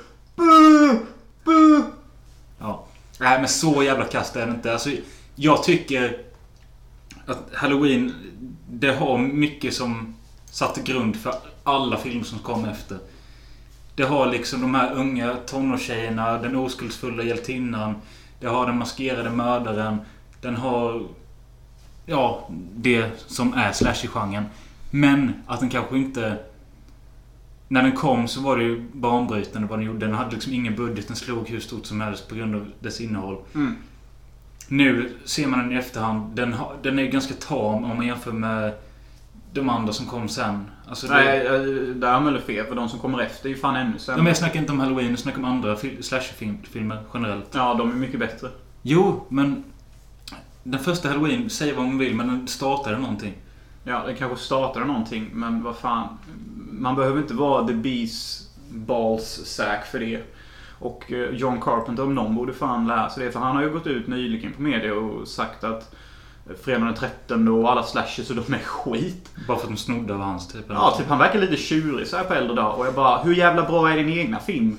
Ja. Nej men så jävla kast är det inte. Alltså, jag tycker att Halloween, det har mycket som satte grund för alla filmer som kom efter. Det har liksom de här unga tonårstjejerna, den oskuldsfulla hjältinnan. Det har den maskerade mördaren. Den har... Ja, det som är slasher-genren. Men att den kanske inte... När den kom så var det ju banbrytande vad den gjorde. Den hade liksom ingen budget. Den slog hur stort som helst på grund av dess innehåll. Mm. Nu ser man den i efterhand. Den, har, den är ganska tam om man jämför med de andra som kom sen. Alltså det, Nej, där har Möller fel. För de som kommer efter är ju fan ännu sämre. men jag snackar inte om Halloween. Jag snackar om andra fil- slasherfilmer generellt. Ja, de är mycket bättre. Jo, men... Den första Halloween, säg vad man vill, men den startade någonting. Ja, det kanske startade någonting, men vad fan. Man behöver inte vara the bees balls sack för det. Och eh, John Carpenter om någon borde fan lära sig det. För han har ju gått ut nyligen på media och sagt att Fredag den 13 och alla slashers och de är skit. Bara för att de snodde av hans typ. Ja, typ han verkar lite tjurig så här på äldre dag. Och jag bara, hur jävla bra är din egna film?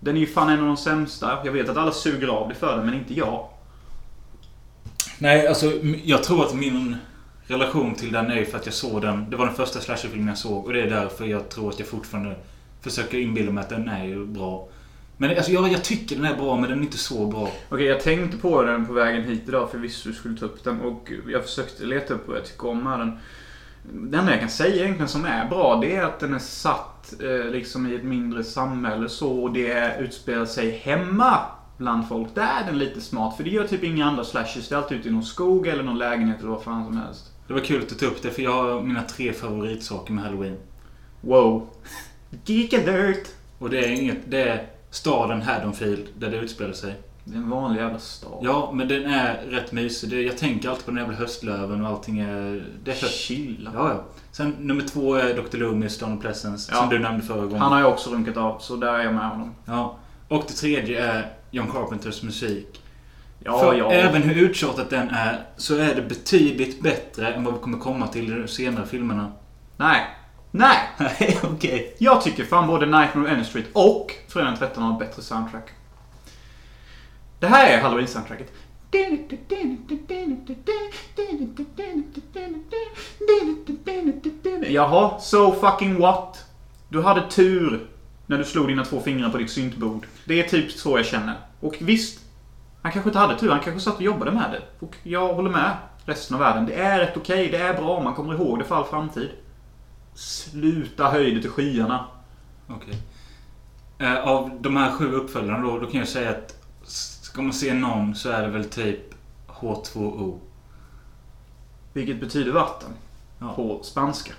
Den är ju fan en av de sämsta. Jag vet att alla suger av det för den, men inte jag. Nej, alltså jag tror att min relation till den är för att jag såg den. Det var den första slasherfilmen jag såg och det är därför jag tror att jag fortfarande försöker inbilla mig att den är ju bra. Men alltså jag, jag tycker den är bra men den är inte så bra. Okej, jag tänkte på den på vägen hit idag för visste du skulle ta upp den. Och jag försökte leta upp vad jag tycker om med den. Det enda jag kan säga egentligen som är bra, det är att den är satt eh, liksom i ett mindre samhälle så. Och det utspelar sig hemma bland folk. Där är den lite smart. För det gör typ inga andra slashers. Det är alltid ute i någon skog eller någon lägenhet eller vad fan som helst. Det var kul att du tog upp det för jag har mina tre favoritsaker med Halloween. Wow. Geek alert. Och det är inget... Det är staden Haddonfield där det utspelar sig. Det är en vanlig jävla stad. Ja, men den är rätt mysig. Det, jag tänker alltid på den jävla höstlöven och allting är... Det är fett. Chilla. Ja, ja. Sen nummer två är Dr. Loomis, Stone of Pleasance. Ja. Som du nämnde förra gången. Han har ju också runkat av, så där är jag med honom. Ja. Och det tredje är John Carpenters musik. Ja, För ja. även hur uttjatat den är så är det betydligt bättre än vad vi kommer komma till i de senare filmerna. Nej. Nej! Nej, [laughs] okej. Jag tycker fan både Nightmare on Elm Street och Fredagen den 13 har bättre soundtrack. Det här är Halloween-soundtracket. Jaha, so fucking what? Du hade tur när du slog dina två fingrar på ditt syntbord. Det är typ så jag känner. Och visst, han kanske inte hade tur. Han kanske satt och jobbade med det. Och jag håller med resten av världen. Det är rätt okej. Det är bra. Man kommer ihåg det för all framtid. Sluta höj det till skyarna. Okej. Eh, av de här sju uppföljarna då, då kan jag säga att ska man se någon så är det väl typ H2O. Vilket betyder vatten. Ja. På spanska.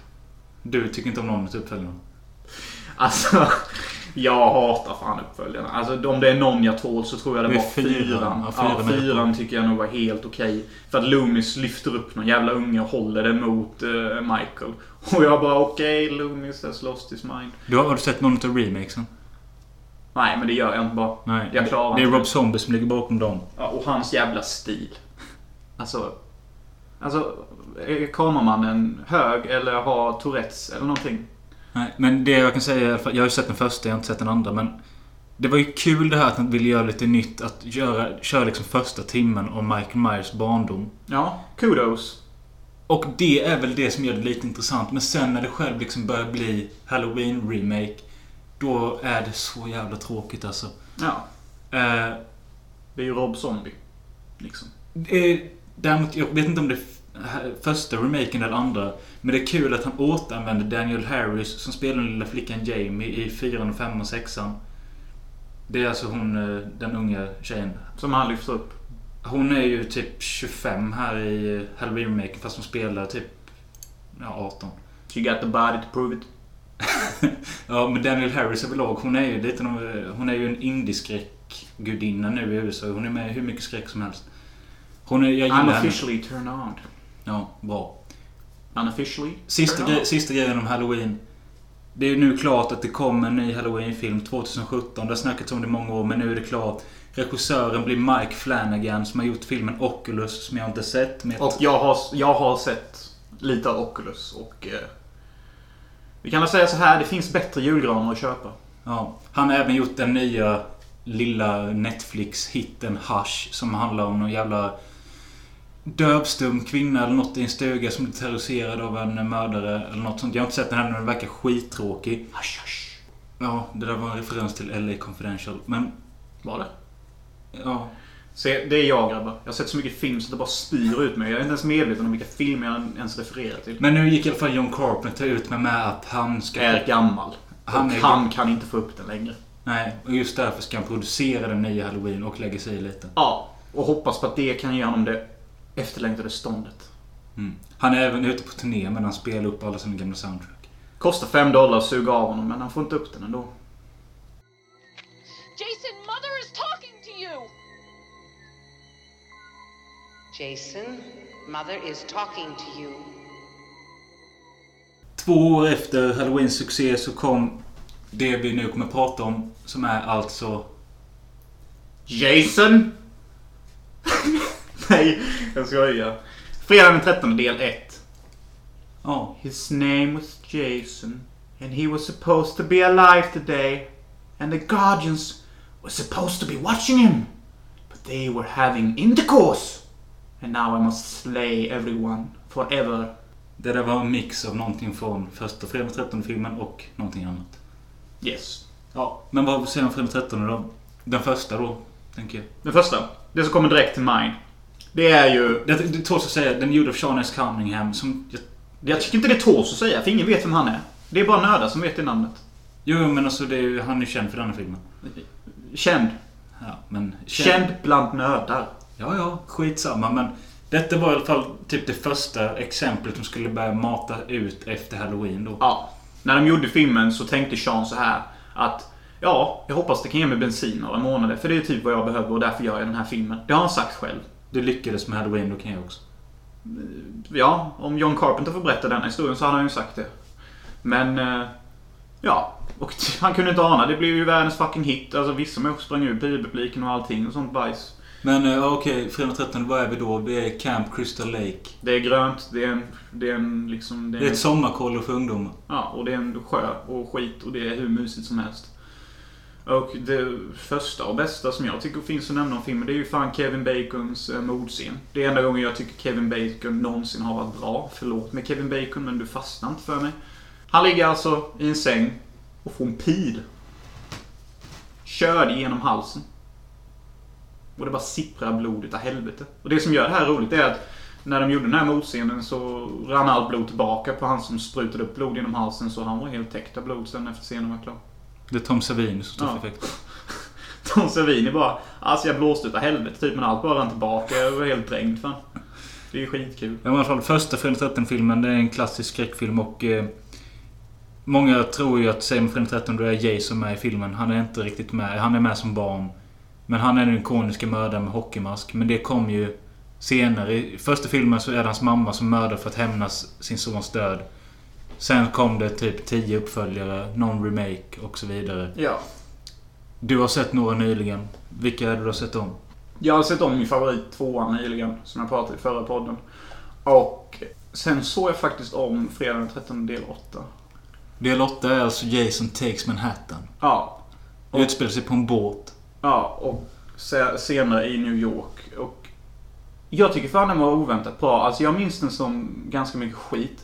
Du tycker inte om någon av uppföljarna? Alltså, jag hatar fan uppföljarna. Alltså om det är någon jag tål så tror jag det, Det är var fyran. fyran. Ja, Ja, fyran är fyran tycker jag nog var helt okej. För att Loomis lyfter upp någon jävla unge och håller det mot eh, Michael. [laughs] Och jag bara okej, Loomis has lost his mind. Du har, har du sett någon av remakesen? Nej, men det gör jag inte bara. Nej. Jag klarar det är inte Rob Zombie som ligger bakom dem. Ja, och hans jävla stil. Alltså... Alltså, är kameramannen hög eller har Tourettes eller någonting? Nej, men det jag kan säga Jag har ju sett den första, jag har inte sett den andra. Men det var ju kul det här att han ville göra lite nytt. Att göra, köra liksom första timmen om Michael Myers barndom. Ja, kudos. Och det är väl det som gör det lite intressant. Men sen när det själv liksom börjar bli Halloween-remake. Då är det så jävla tråkigt alltså. Ja, Eh, det är ju Rob Zombie. Liksom. Eh, däremot, jag vet inte om det första remaken eller andra. Men det är kul att han återanvänder Daniel Harris som spelar den lilla flickan Jamie i 4, 5 och 6. Det är alltså hon, eh, den unga tjejen. Som han lyfter upp. Hon är ju typ 25 här i eh, Halloween-remaken fast hon spelar typ ja, 18. She got the body to prove it. [laughs] Ja, men Daniel Harris överlag, hon är ju lite av- Hon är ju en indieskräckgudinna nu i USA. Hon är med i hur mycket skräck som helst. Hon är, jag gillar I'm henne. officially turned on. Ja, bra. Unofficially Sista, gre- sista grejen om Halloween. Det är nu klart att det kommer en ny Halloween-film 2017. Det har snackats om det i många år, men nu är det klart. Regissören blir Mike Flanagan som har gjort filmen Oculus, som jag inte sett. Jag Och jag har, jag har sett lite av Oculus och... Eh, vi kan väl säga så här, det finns bättre julgranar att köpa. Ja. Han har även gjort den nya lilla Netflix-hitten Hush. Som handlar om någon jävla dövstum kvinna eller något i en stuga som blir terroriserad av en mördare eller något sånt. Jag har inte sett den här men den verkar skittråkig. Hush, hush. Ja, det där var en referens till LA Confidential. Men, Var det? ja. Se, det är jag grabbar. Jag har sett så mycket film så det bara spyr ut mig. Jag är inte ens medveten om vilka filmer jag ens refererar till. Men nu gick i alla fall John Carpenter ut med, med att han ska... är gammal. Han och är- han kan inte få upp den längre. Nej, och just därför ska han producera den nya Halloween och lägga sig i lite. Ja, och hoppas på att det kan ge honom det efterlängtade ståndet. Mm. Han är även ute på turné men han spelar upp alla sina gamla soundtrack. Kostar 5 dollar att suga av honom, men han får inte upp den ändå. Jason, Mother is talking to you! Jason, Mother is talking to you. Två år efter Halloweens succé så kom det vi nu kommer prata om. Som är alltså... Jason! [laughs] Nej, jag skojar. Fredag den 13 del 1. Ja, His name was Jason. And he was supposed to be alive today. And the guardians were supposed to be watching him. But they were having intercourse. And now I must slay everyone forever. det där var en mix av någonting från första Fredag den 13 filmen och någonting annat. Yes. Ja, men vad säger man Fredag den 13 då? Den första då, tänker jag. Den första. Det som kommer direkt till mind. Det är ju... Det, det tåls att säga, den är gjord av Sean S. Cunningham som... Jag, Jag tycker inte det tåls att säga, för ingen vet vem han är. Det är bara nördar som vet det namnet. jo, men alltså det är, han är känd för denna filmen. Känd. Ja, men... Känd bland nördar. Ja, ja. Skitsamma, men... Detta var i alla fall typ det första exemplet de skulle börja mata ut efter Halloween då. Ja. När de gjorde filmen så tänkte Sean så här att Ja, jag hoppas det kan ge mig bensin några månader. För det är typ vad jag behöver och därför gör jag den här filmen. Det har han sagt själv. Du lyckades med Halloween, då kan jag också. Ja, om John Carpenter får berätta den historien så hade han ju sagt det. Men... eh, Ja. Och [laughs] han kunde inte ana. Det blev ju världens fucking hit. Alltså vissa människor sprang ut biopubliken och allting och sånt bajs. Men eh, okej, Fredag 13, vad är vi då? Vi är Camp Crystal Lake. Det är grönt. Det är en... Det är en liksom... Det Det är är en, ett sommarkollo för ungdomar. ja, och det är en sjö och skit och det är hur mysigt som helst. Och det första och bästa som jag tycker finns att nämna om filmen det är ju fan Kevin Bacons eh, mordscen. Det är enda gången jag tycker Kevin Bacon någonsin har varit bra. Förlåt mig Kevin Bacon men du fastnar inte för mig. Han ligger alltså i en säng och får en pil. Körd genom halsen. Och det bara sipprar blod utav helvete. Och det som gör det här roligt är att när de gjorde den här mordscenen så rann allt blod tillbaka på han som sprutade upp blod genom halsen så han var helt täckt av blod sen efter scenen var klar. Det är Tom Savini som står Ja. för effekten. [laughs] Tom Savini bara Alltså jag blåste utav helvete typ men allt bara rann tillbaka. Jag var helt dränkt fan. Det är ju skitkul. Ja, i alla fall första Fredag 13-filmen, det är en klassisk skräckfilm och... Eh, många tror ju att säger man Fredag 13 då är Jason med i filmen. Han är inte riktigt med. Han är med som barn. Men han är den ikoniska mördaren med hockeymask. Men det kom ju senare. I första filmen så är det hans mamma som mördar för att hämnas sin sons död. Sen kom det typ 10 uppföljare, någon remake och så vidare. Ja. Du har sett några nyligen. Vilka är det du har sett om? Jag har sett om min favorit tvåan nyligen. Som jag pratade i förra podden. Och sen såg jag faktiskt om fredag den 13 del 8. Del 8 är alltså Jason Takes Manhattan. Ja. Det utspelar sig på en båt. Ja, och se- senare i New York. Och jag tycker fan den var oväntat bra. Alltså jag minns den som ganska mycket skit.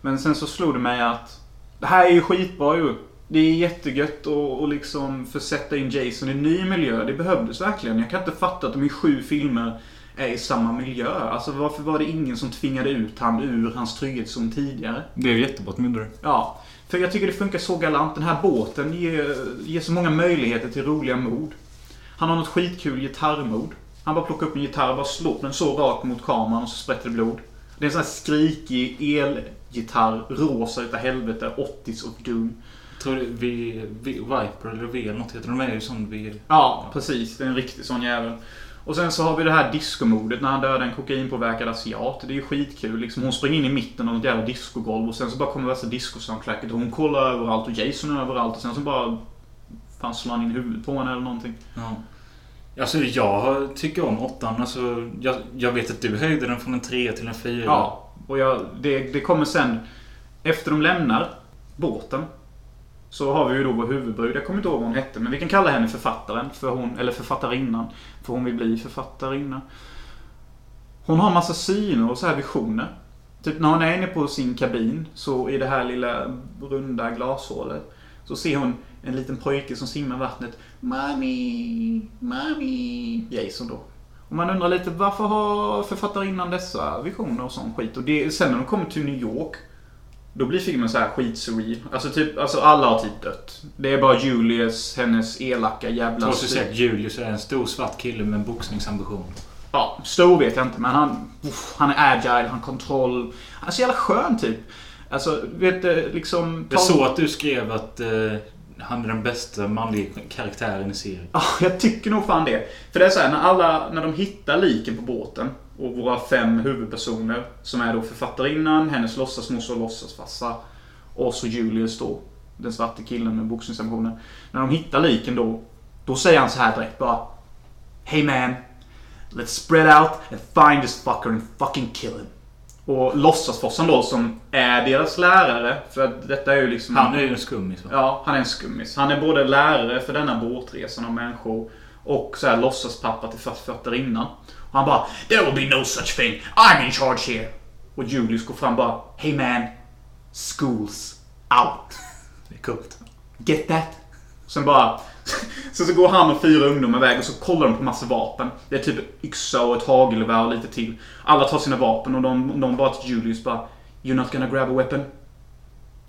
Men sen så slog det mig att det här är ju skitbra ju. Det är jättegött att liksom försätta in Jason i en ny miljö. Det behövdes verkligen. Jag kan inte fatta att de i sju filmer är i samma miljö. Alltså varför var det ingen som tvingade ut han ur hans trygghetszon tidigare? Det är jättebra att det. Ja, för jag tycker det funkar så galant. Den här båten ger, ger så många möjligheter till roliga mord. Han har något skitkul gitarrmord. Han bara plockar upp en gitarr och bara slår den så rakt mot kameran och så sprätter det blod. Det är en sån här skrikig elgitarr, rosa utav helvete, 80s och doom. Tror du vi, vi, Viper eller V eller något heter de. är ju sån vi... Ja, precis. Det är en riktig sån jävel. Och sen så har vi det här discomodet när han dödar en kokainpåverkad asiat. Det är ju skitkul. Liksom, hon springer in i mitten av något jävla discogolv och sen så bara kommer värsta discosoundtracket och hon kollar överallt och Jason är överallt och sen så bara... Fan slår han in huvudet på henne eller någonting. Ja. Alltså jag tycker om åttan. Alltså, jag, jag vet att du höjde den från en trea till en fyra. Ja, och jag, det, det kommer sen... Efter de lämnar båten så har vi ju då vår huvudbrud. Jag kommer inte ihåg vad hon hette, men vi kan kalla henne författaren. För hon, eller författarinnan. För hon vill bli författarinna. Hon har massa syner och så här visioner. Typ när hon är inne på sin kabin, så i det här lilla runda glashålet. Så ser hon en liten pojke som simmar i vattnet. Mami, mami. Jason då. Och man undrar lite varför har författarinnan dessa visioner och sån skit? Och det, sen när de kommer till New York. Då blir filmen så här skitsurreal. Alltså typ, alltså alla har typ dött. Det är bara Julius, hennes elaka jävla... Jag styr- säga att Julius är en stor svart kille med en boxningsambition. Ja, stor vet jag inte men han... Uff, han är agile, han har kontroll. Han är så jävla skön typ. Alltså, vet du, liksom... Jag såg att du skrev att eh, han är den bästa manliga karaktären i serien. Ja, jag tycker nog fan det. För det är så här, när alla, när de hittar liken på båten och våra fem huvudpersoner som är då författarinnan, hennes låtsasmorsa och låtsasfarsa och så Julius då, den svarte killen med boxningsambitioner. När de hittar liken då, då säger han så här direkt bara Hey man, let's spread out and find this fucker and fucking kill him. Och låtsasfarsan då som är deras lärare, för att detta är ju liksom... Han är ju en skummis va? Ja, han är en skummis. Han är både lärare för denna båtresan av människor och så här låtsaspappa till författarinnan. Och han bara There will be no such thing. I'm in charge here. Och Julius går fram bara Hey man. Schools out. Det är coolt. Get that? Sen bara... [laughs] Så, så går han och fyra ungdomar iväg och så kollar de på massa vapen. Det är typ yxa och ett hagelgevär och lite till. Alla tar sina vapen och de, de bara till Julius bara You're not gonna grab a weapon?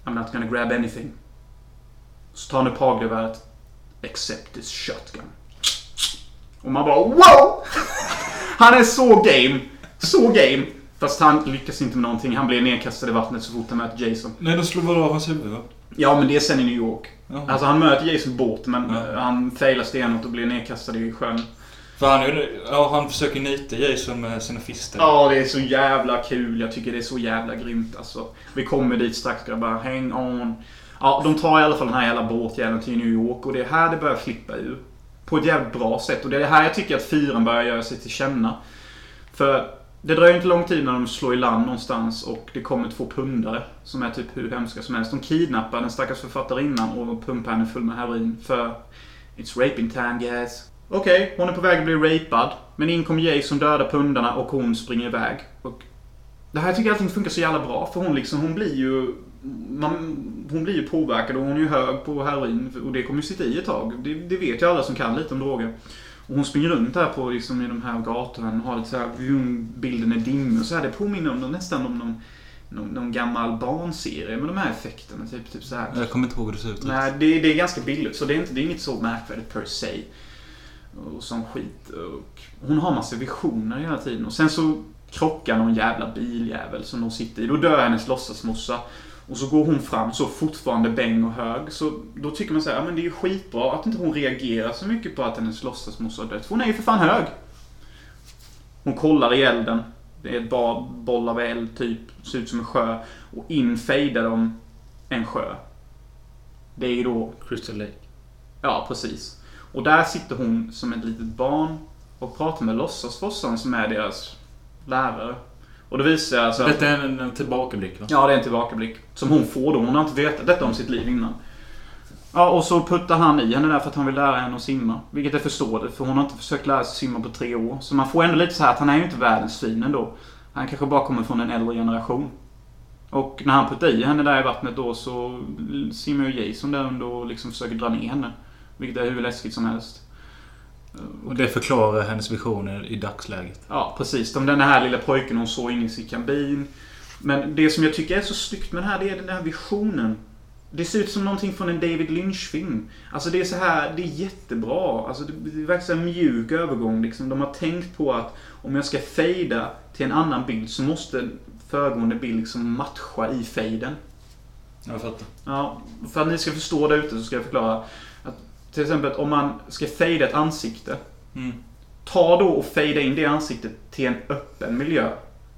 I'm not gonna grab anything. Så tar han upp hagelgeväret. Accept this shotgun. Och man bara wow! [laughs] Han är så game. Så game! Fast han lyckas inte med någonting. Han blir nedkastad i vattnet så fort han möter Jason. Nej, de slår väl av hans huvud va? Ja, men det är sen i New York. Jaha. Alltså han möter Jason båten men Ja. eh, han failar stenhårt och blir nedkastad i sjön. För han, ja, han försöker nita Jason med sina fister. Ja, det är så jävla kul. Jag tycker det är så jävla grymt alltså. Vi kommer dit strax grabbar. Hang on. Ja, de tar i alla fall den här jävla båtjäveln till New York och det är här det börjar flippa ur. På ett jävligt bra sätt. Och det är här jag tycker att fyran börjar göra sig till känna. För det dröjer inte lång tid när de slår i land någonstans och det kommer två pundare som är typ hur hemska som helst. De kidnappar den stackars författarinnan och pumpar henne full med heroin för It's raping time guys. Okej, hon är på väg att bli rapad. Men in kommer Jason, dödar pundarna och hon springer iväg. Och det här tycker jag allting funkar så jävla bra. För hon liksom, hon blir ju... Man, hon blir ju påverkad och hon är ju hög på heroin. Och det kommer ju sitta i ett tag. Det, det vet ju alla som kan lite om droger. Och hon springer runt här på liksom, i de här gatorna och har lite så här, vroom, bilden är dimmig och så här. Det påminner om, nästan om någon, någon, någon gammal barnserie med de här effekterna. Typ, typ så här. Jag kommer inte ihåg hur det ser ut. Nej, det, det är ganska billigt. Så det är, inte, det är inget så märkvärdigt per se. Och sån skit. Och hon har massa visioner hela tiden. Och sen så krockar någon jävla biljävel som de sitter i. Då dör hennes låtsasmorsa. Och så går hon fram så fortfarande bäng och hög. Så då tycker man så här, ja men det är ju skitbra att inte hon reagerar så mycket på att hennes låtsasmorsa har dött. För hon är ju för fan hög. Hon kollar i elden. Det är ett boll av eld typ. Ser ut som en sjö. Och in fejdar de en sjö. Det är ju då Crystal Lake. Ja, precis. Och där sitter hon som ett litet barn och pratar med låtsasfossan som är deras lärare. Och det visar alltså... Detta är en, en tillbakablick va? Ja, det är en tillbakablick. Som hon får då. Hon har inte vetat detta om sitt liv innan. Ja, och så puttar han i henne där för att han vill lära henne att simma. Vilket förstår det, för hon har inte försökt lära sig simma på tre år. Så man får ändå lite så här att han är ju inte världens svin ändå. Han kanske bara kommer från en äldre generation. Och när han puttar i henne där i vattnet då så simmar ju Jason där under och liksom försöker dra ner henne. Vilket är hur läskigt som helst. Och det förklarar hennes visioner i dagsläget. Ja, precis. De, den här lilla pojken hon såg inne i sin kabin. Men det som jag tycker är så snyggt med den här, det är den här visionen. Det ser ut som någonting från en David Lynch-film. Alltså det är så här, det är jättebra. Alltså det, det verkar som en mjuk övergång liksom. De har tänkt på att om jag ska fejda till en annan bild så måste föregående bild liksom matcha i fejden. Jag fattar. Ja, för att ni ska förstå det ute så ska jag förklara. Till exempel om man ska fejda ett ansikte. Mm. Ta då och fejda in det ansiktet till en öppen miljö.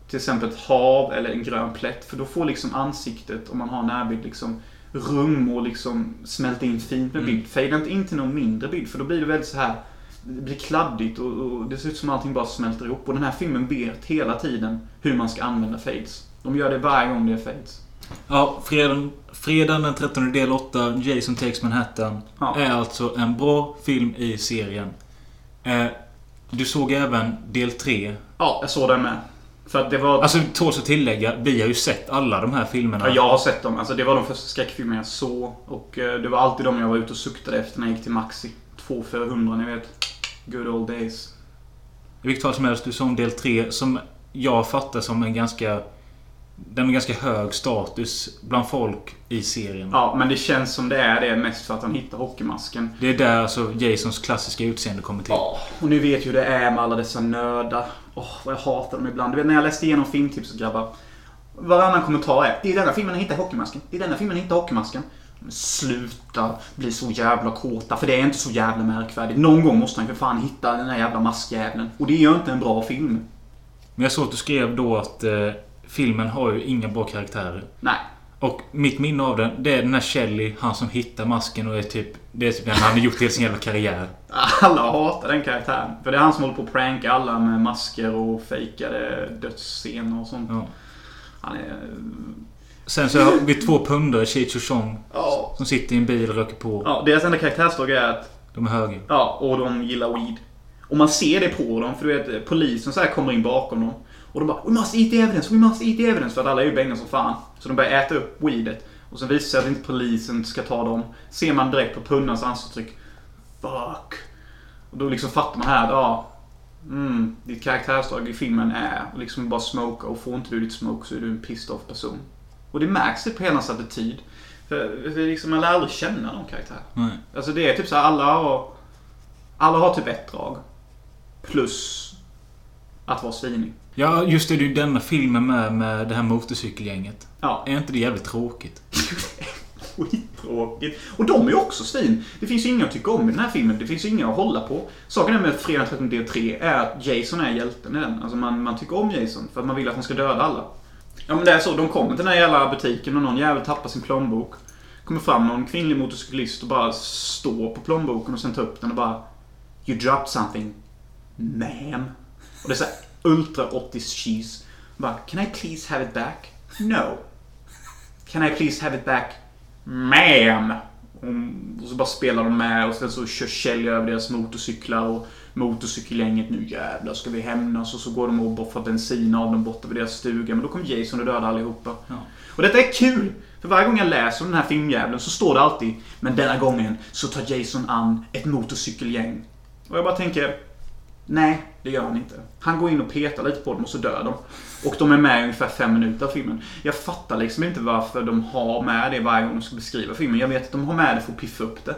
Till exempel ett hav eller en grön plätt. För då får liksom ansiktet, om man har närbild, liksom rum och liksom smälta in fint med Mm. bild. Fejda inte in till någon mindre bild för då blir det väldigt så här. Det blir kladdigt och, och det ser ut som allting bara smälter ihop. Och den här filmen vet hela tiden hur man ska använda fades. De gör det varje gång det är fades. Ja, fredagen, fredagen den 13 del 8, Jason Takes Manhattan, Ja. är alltså en bra film i serien. Eh, du såg även del 3. Ja, jag såg den med. För att det var... Alltså, tåls att tillägga, vi har ju sett alla de här filmerna. Ja, jag har sett dem. Alltså, det var de första skräckfilmerna jag såg. Och eh, det var alltid de jag var ute och suktade efter när jag gick till Maxi. 2 för 100, ni vet. Good old days. I vilket fall som helst, du såg del 3 som jag fattar som en ganska... Den har ganska hög status bland folk i serien. Ja, men det känns som det är det mest för att han hittar hockeymasken. Det är där alltså Jasons klassiska utseende kommer till. Ja, och ni vet ju hur det är med alla dessa nördar. Åh, vad jag hatar dem ibland. Du vet när jag läste igenom filmtipset grabbar. Varannan kommentar är Det är denna filmen han hittar hockeymasken. Det är denna filmen han hittar hockeymasken. Men sluta bli så jävla kåta. För det är inte så jävla märkvärdigt. Någon gång måste han för fan hitta den här jävla maskjäveln. Och det gör inte en bra film. Men jag såg att du skrev då att eh, filmen har ju inga bra karaktärer. Nej. Och mitt minne av den, det är den här Shelley, han som hittar masken och är typ... Det är typ den han har gjort hela sin jävla karriär. [laughs] Alla hatar den karaktären. För det är han som håller på att pranka alla med masker och fejkade dödsscener och sånt. Ja. Han är... Sen så har vi två pundare, Cheech och Chong, Ja. som sitter i en bil och röker på. ja. Deras enda karaktärsdrag är att De är höga. Ja, och de gillar weed. Och man ser det på dem, för du vet polisen så här kommer in bakom dem. Och de bara We must eat the evidence, we must eat the evidence. För att alla är ju bänga som fan. Så de börjar äta upp weedet. Och sen visar det sig att inte polisen ska ta dem. Ser man direkt på pundarnas ansiktsuttryck. Fuck. Och då liksom fattar man här, ja. Mm, ditt karaktärsdrag i filmen är att liksom bara smoka och får inte du ditt smoke så är du en pissed off person. Och det märks det på hela hans attityd. För, för liksom, man lär aldrig känna någon karaktär. Nej. Alltså det är typ så här, alla har... Alla har typ ett drag. Plus att vara svinig. Ja, just det. Det är ju denna filmen med, med det här motorcykelgänget. Ja. Är inte det jävligt tråkigt? [laughs] Skittråkigt. Och de är ju också svin. Det finns ju inga att tycka om i den här filmen. Det finns ju inga att hålla på. Saken är med Fredag 13 del 3 är att Jason är hjälten i den. Alltså man, man tycker om Jason för att man vill att han ska döda alla. Ja men det är så. De kommer till den här jävla butiken och någon jävel tappar sin plånbok. Kommer fram någon kvinnlig motorcyklist och bara står på plånboken och sen tar upp den och bara You dropped something. Ma'am. Och det är såhär ultra 80s cheese. Bara Can I please have it back? No. Can I please have it back? Ma'am! Och så bara spelar de med och sen så kör Kjell över deras motorcyklar och motorcykelgänget nu jävlar ska vi hämnas och så går de och boffar bensin av dem borta vid deras stuga. Men då kommer Jason och dödar allihopa. Och detta är kul! För varje gång jag läser om den här filmjäveln så står det alltid Men denna gången så tar Jason an ett motorcykelgäng. Och jag bara tänker Nej, det gör han inte. Han går in och petar lite på dem och så dör de. Och de är med i ungefär fem minuter av filmen. Jag fattar liksom inte varför de har med det varje gång de ska beskriva filmen. Jag vet att de har med det för att piffa upp det.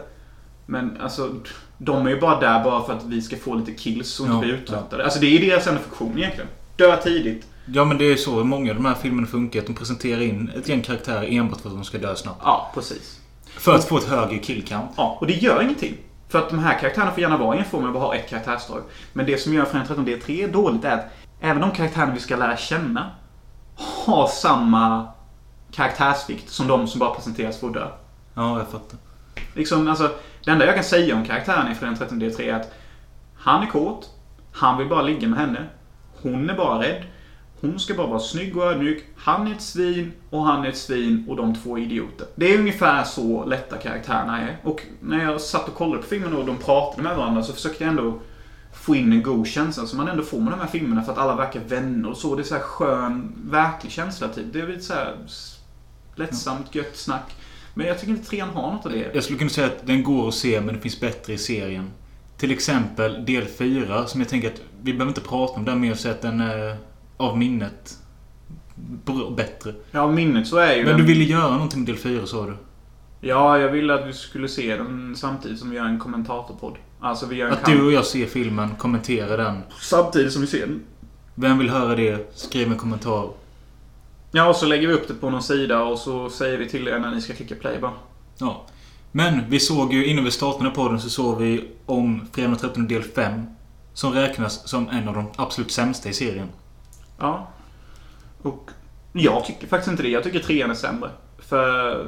Men alltså, de är ju bara där bara för att vi ska få lite kills och inte Ja, bli uttröttade. Alltså det är deras enda funktion egentligen. Dö tidigt. Ja, men det är så många av de här filmerna funkar. Att de presenterar in ett gäng karaktärer enbart för att de ska dö snabbt. Ja, precis. För att få ett högre killcount. Ja, och det gör ingenting. För att de här karaktärerna får gärna vara i en form och bara ha ett karaktärsdrag. Men det som gör Fredag 13 D3 dåligt är att även de karaktärerna vi ska lära känna har samma karaktärsvikt som de som bara presenteras för att dö. Ja, jag fattar. Liksom, alltså, det enda jag kan säga om karaktären i Fredag 13 D3 är att han är kåt. Han vill bara ligga med henne. Hon är bara rädd. Hon ska bara vara snygg och ödmjuk. Han är ett svin och han är ett svin och de två är idioter. Det är ungefär så lätta karaktärerna är. Och när jag satt och kollade på filmen och de pratade med varandra så försökte jag ändå få in en god känsla som man ändå får med de här filmerna för att alla verkar vänner och så. Det är så här skön, verklig känsla typ. Det är lite så här lättsamt, gött snack. Men jag tycker inte trean har något av det. Jag skulle kunna säga att den går att se, men det finns bättre i serien. Till exempel del 4, som jag tänker att vi behöver inte prata om den mer så att den är av minnet bättre. Ja, minnet så är ju Men du ville göra någonting med del 4 sa du? Ja, jag ville att vi skulle se den samtidigt som vi gör en kommentatorpodd. Alltså vi gör en Att du och jag ser filmen, kommenterar den. Samtidigt som vi ser den. Vem vill höra det? Skriv en kommentar. Ja, och så lägger vi upp det på någon sida och så säger vi till er när ni ska klicka play bara. Ja. Men vi såg ju, innan vi startade podden så såg vi om Fredag den 13 del 5. Som räknas som en av de absolut sämsta i serien. Ja. Och jag tycker faktiskt inte det. Jag tycker trean är sämre. För...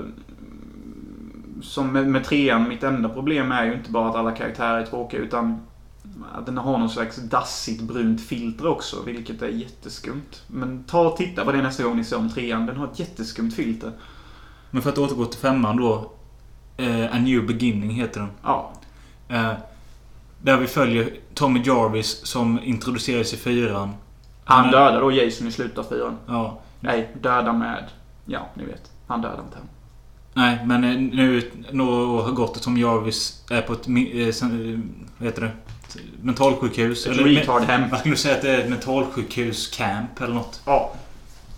Som med, med trean, mitt enda problem är ju inte bara att alla karaktärer är tråkiga utan att den har någon slags dassigt brunt filter också, vilket är jätteskumt. Men ta och titta på det nästa gång ni ser om trean. Den har ett jätteskumt filter. Men för att återgå till femman då. Eh, A New Beginning heter den. Ja. Eh, där vi följer Tommy Jarvis som introduceras i fyran. Han dödar då Jason i slutet av fyran. Ja. Nej, dödar med... Ja, ni vet. Han dödar inte honom. Nej, men eh, nu har gått och Tommy Jarvis är på ett... Eh, eh, vad heter det? Mentalsjukhus. Ett retardhem. Jag [laughs] skulle säga att det är ett mentalsjukhus-camp eller något. Ja.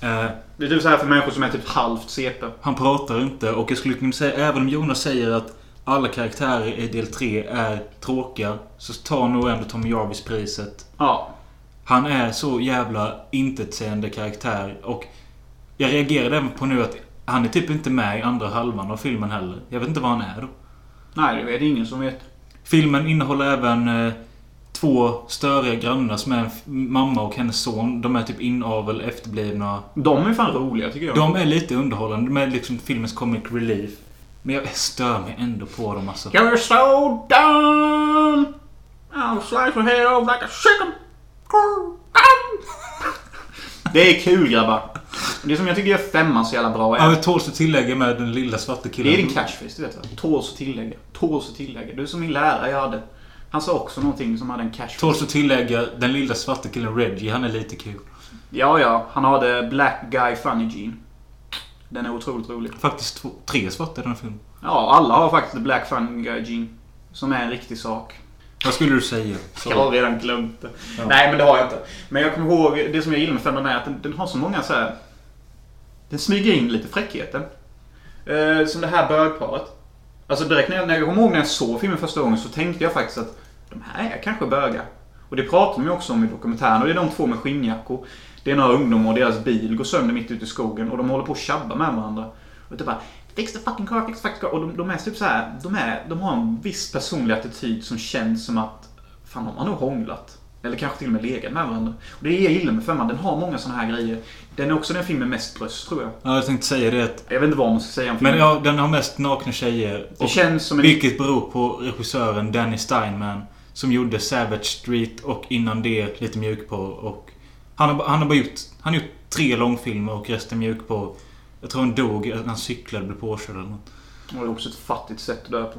Eh, Det är typ så här för människor som är typ halvt CP. Han pratar inte och jag skulle kunna säga, även om Jonas säger att alla karaktärer i del 3 är tråkiga, så tar nog ändå Tommy Jarvis priset. Ja. Han är så jävla intetsägande karaktär och jag reagerade även på nu att han är typ inte med i andra halvan av filmen heller. Jag vet inte vad han är då. Nej, det vet ingen som vet. Filmen innehåller även eh, två störiga grannar som är mamma och hennes son. De är typ inavel, efterblivna. De är fan roliga tycker jag. De är lite underhållande. De är liksom filmens comic relief. Men jag stör mig ändå på dem alltså. You're so dumb! I'll slice your head off like a chicken! Det är kul grabbar. Det som jag tycker gör femman så jävla bra Ja, är... det tåls att tillägga med den lilla svarta killen. Det är din catchphrase, du vet va? Tåls att tillägga. Tåls att tillägga. Du är som min lärare jag hade. Han sa också någonting som hade en catchphrase. Tåls att tillägga den lilla svarta killen Reggie. Han är lite kul. Ja, ja. Han hade Black Guy Funny Gene. Den är otroligt rolig. Faktiskt två, tre svarta i den här filmen. Ja, alla har faktiskt Black Funny Guy Gene. Som är en riktig sak. Vad skulle du säga? Så. Jag har redan glömt det. Nej, men det har jag inte. Men jag kommer ihåg, det som jag gillar med femman är att den, den har så många så här. Den smyger in lite fräckheter. Eh, som det här bögparet. Alltså direkt när jag, när jag kommer ihåg när jag såg filmen första gången så tänkte jag faktiskt att de här är kanske bögar. Och det pratar de ju också om i dokumentären. Och det är de två med skinnjackor. Det är några ungdomar och deras bil går sönder mitt ute i skogen. Och de håller på att tjabba med varandra. Och det bara Fix the fucking car, fix the fucking car. Och de, de är typ så här, de, är, de har en viss personlig attityd som känns som att Fan, de har nog hånglat. Eller kanske till och med legat med varandra. Och det är jag gillar med femman. Den har många såna här grejer. Den är också den film med mest bröst, tror jag. Ja, jag tänkte säga det. Jag vet inte vad man ska säga om filmen. men ja, den har mest nakna tjejer. det känns som en... vilket beror på regissören Danny Steinman. Som gjorde Savage Street och innan det lite mjukporr. Och han har, han har bara gjort... Han har gjort tre långfilmer och resten mjukporr. Jag tror han dog när han cyklade och blev påkörd eller något. Det är också ett fattigt sätt att dö på.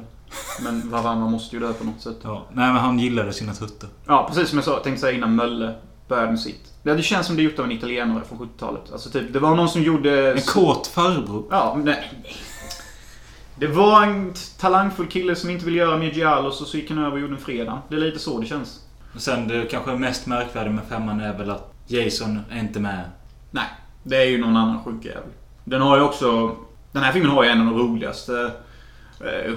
Men Varanna måste ju dö på något sätt. Ja, nej men han gillade sina tuttar. Ja, precis som jag sa, tänkte säga innan Mölle började med sitt. Det känns som det är gjort av en italienare från 70-talet. Alltså typ, det var någon som gjorde... En kåt farbror. Ja, men nej. Det var en talangfull kille som inte ville göra mer giallos och så gick han över och gjorde en fredag. Det är lite så det känns. Och sen det kanske mest märkvärdiga med femman är väl att Jason är inte med. Nej, det är ju någon annan sjuk jävel. Den har ju också... Den här filmen har ju en av de roligaste... eh, [laughs]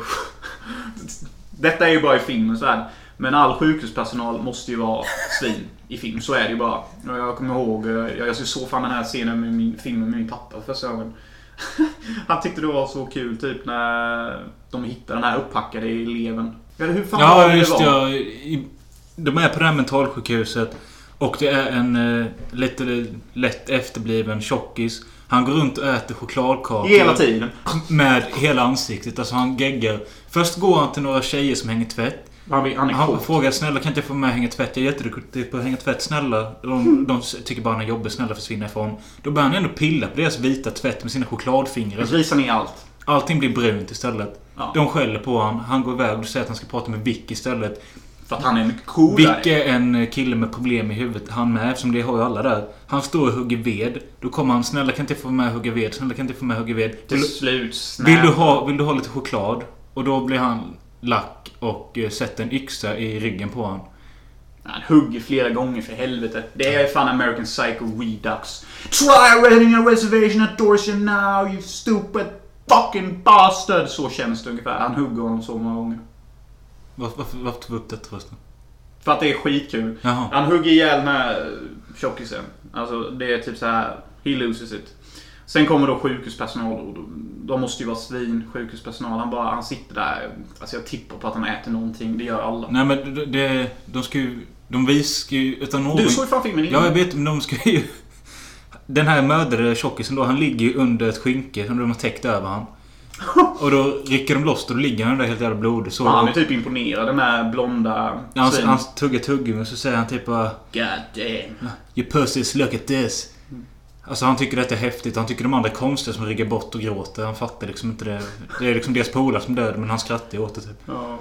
Detta är ju bara i filmens värld. Men all sjukhuspersonal måste ju vara svin i film. Så är det ju bara. Jag kommer ihåg, eh, jag, såg fan den här scenen med min filmen med min pappa första gången. [laughs] Han tyckte det var så kul typ när de hittade den här upphackade eleven. Eller hur fan var Ja, det just det. var? Ja, de är på det här mentalsjukhuset. Och det är en eh, lite lätt efterbliven tjockis. Han går runt och äter chokladkakor. Hela tiden. Med hela ansiktet. Alltså han geggar. Först går han till några tjejer som hänger tvätt. Han, är Han frågar snälla kan inte jag få med hänga tvätt? Jag är jätteduktig på att hänga tvätt. Snälla. De, de tycker bara han är jobbig. Snälla försvinna ifrån. Då börjar han ändå pilla på deras vita tvätt med sina chokladfingrar. Risar ner allt. Allting blir brunt istället. Ja. De skäller på honom. Han går iväg och säger att han ska prata med Vic istället. För att han är mycket coolare. Vic är en kille med problem i huvudet. Han med, eftersom det har ju alla där. Han står och hugger ved. Då kommer han. Snälla kan inte få med och hugga ved? Snälla kan inte få med och hugga ved? Vill, Till slut snap. vill, du ha, vill du ha lite choklad? Och då blir han lack och eh, sätter en yxa i ryggen på honom. Han hugger flera gånger för helvete. Det är fan American Psycho Redux. Try renting a reservation at Dorset now you stupid fucking bastard. Så känns det ungefär. Han hugger honom så många gånger. Varför, varför, varför tog vi upp detta förresten? För att det är skitkul. Jaha. Han hugger ihjäl den här tjockisen. Alltså det är typ så här. He loses it. Sen kommer då sjukhuspersonal och de- måste ju vara svin, sjukhuspersonal. Han bara, han sitter där. Alltså jag tippar på att han äter någonting. Det gör alla. Nej men det, det, de ska ju... De viskar ju... Utan någon... Du såg ju fan filmen innan. Ja, jag vet. Men de ska ju... [laughs] Den här mördade tjockisen då, han ligger ju under ett skynke som de har täckt över han. Och då rycker de loss och då ligger han där helt jävla blodig. Han är typ imponerad, den här blonda han, svinen. han tuggar tuggummi och så säger han typ bara God damn. You pussies, look at this. Alltså han tycker detta är häftigt. Han tycker de andra är konstiga som ryggar bort och gråter. Han fattar liksom inte det. Det är liksom deras polare som död men han skrattar åt det typ. Ja.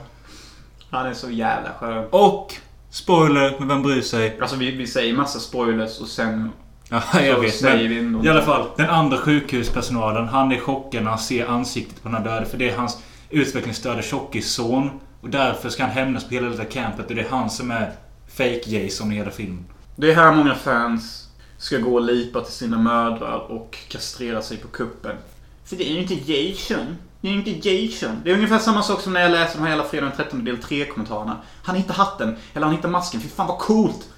Han är så jävla skön. Och... Spoiler, men vem bryr sig? Alltså vi, vi säger massa spoilers och sen... Ja, jag Så vet. Men. I alla fall, den andra sjukhuspersonalen. Han är chockad när han ser ansiktet på den här döde. För det är hans utvecklingsstörda tjockisson. Och därför ska han hämnas på hela det där campet. Och det är han som är fake Jason i hela filmen. Det är här många fans ska gå och lipa till sina mödrar och kastrera sig på kuppen. För det är ju inte Jason. Det är ju inte Jason. Det är ungefär samma sak som när jag läser de här jävla fredag den 13 del 3-kommentarerna. Han hittar hatten, eller han hittar masken. Fy fan vad coolt!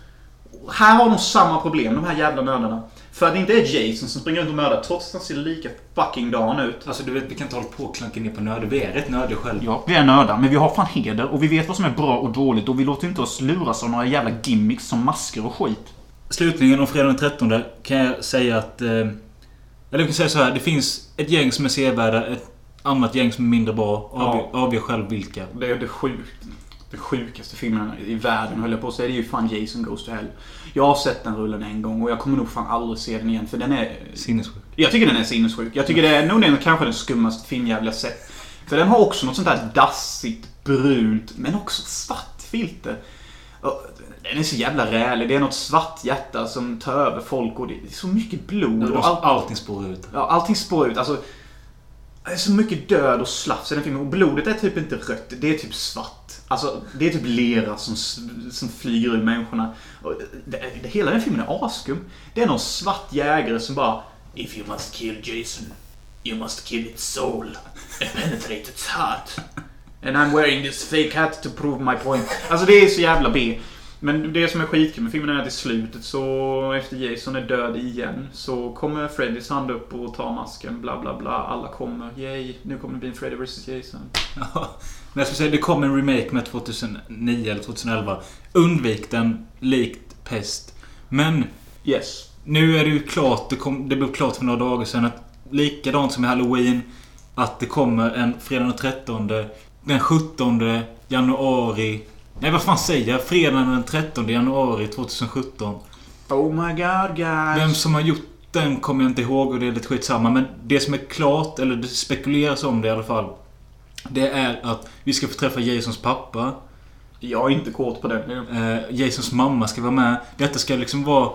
Här har de samma problem, de här jävla nördarna. För att det inte är Jason som springer runt och mördar, trots att han ser lika fucking dan ut. Alltså du vet, vi kan inte hålla på och klanka ner på nördar. Vi är rätt nördiga själva. Ja, vi är nördar, men vi har fan heder och vi vet vad som är bra och dåligt och vi låter inte oss luras av några jävla gimmicks som masker och skit. Slutligen om fredag den 13 kan jag säga att... Eh, eller jag kan säga så här. Det finns ett gäng som är sevärda. Ett annat gäng som är mindre bra. Avgör, avgör själv vilka. Det är det sjukt. Den sjukaste filmen i världen höll jag på att säga. Det är ju fan Jason Goes to Hell. Jag har sett den rullen en gång och jag kommer nog fan aldrig se den igen för den är... Sinnessjuk. Jag tycker den är sinnessjuk. Jag tycker det är nog den kanske den skummaste filmjävel jag sett. För den har också något sånt där dassigt, brunt, men också svart filter. Den är så jävla rälig. Det är något svart hjärta som tar över folk och det är så mycket blod. Och allt, Allting spårar ut. Ja, allting spår ut. Alltså, det är så mycket död och slafs i den filmen. Och blodet är typ inte rött. Det är typ svart. Alltså, det är typ lera som, som flyger ur människorna. Och det, det, hela den filmen är askum. Det är någon svart jägare som bara If you must kill Jason, you must kill its soul and penetrate its heart. And I'm wearing this fake hat to prove my point. Alltså det är så jävla B. Men det som är skitkul med filmen är att i slutet så, efter Jason är död igen, så kommer Freddys hand upp och tar masken, bla bla bla. Alla kommer, yay, nu kommer det bli en Freddy vs Jason. Ja. [laughs] Men jag skulle säga det kom en remake med 2009 eller 2011. Undvik den likt pest. Men Yes. nu är det ju klart. Det, kom, det blev klart för några dagar sedan att likadant som i Halloween. Att det kommer en fredag den 13. Den 17 januari. Nej vad fan säger jag? Fredagen den 13 januari 2017. Oh my god guys. Vem som har gjort den kommer jag inte ihåg och det är lite skitsamma. Men det som är klart, eller det spekuleras om det i alla fall. Det är att vi ska få träffa Jasons pappa. Jag är inte kort på den. Eh, Jasons mamma ska vara med. Detta ska liksom vara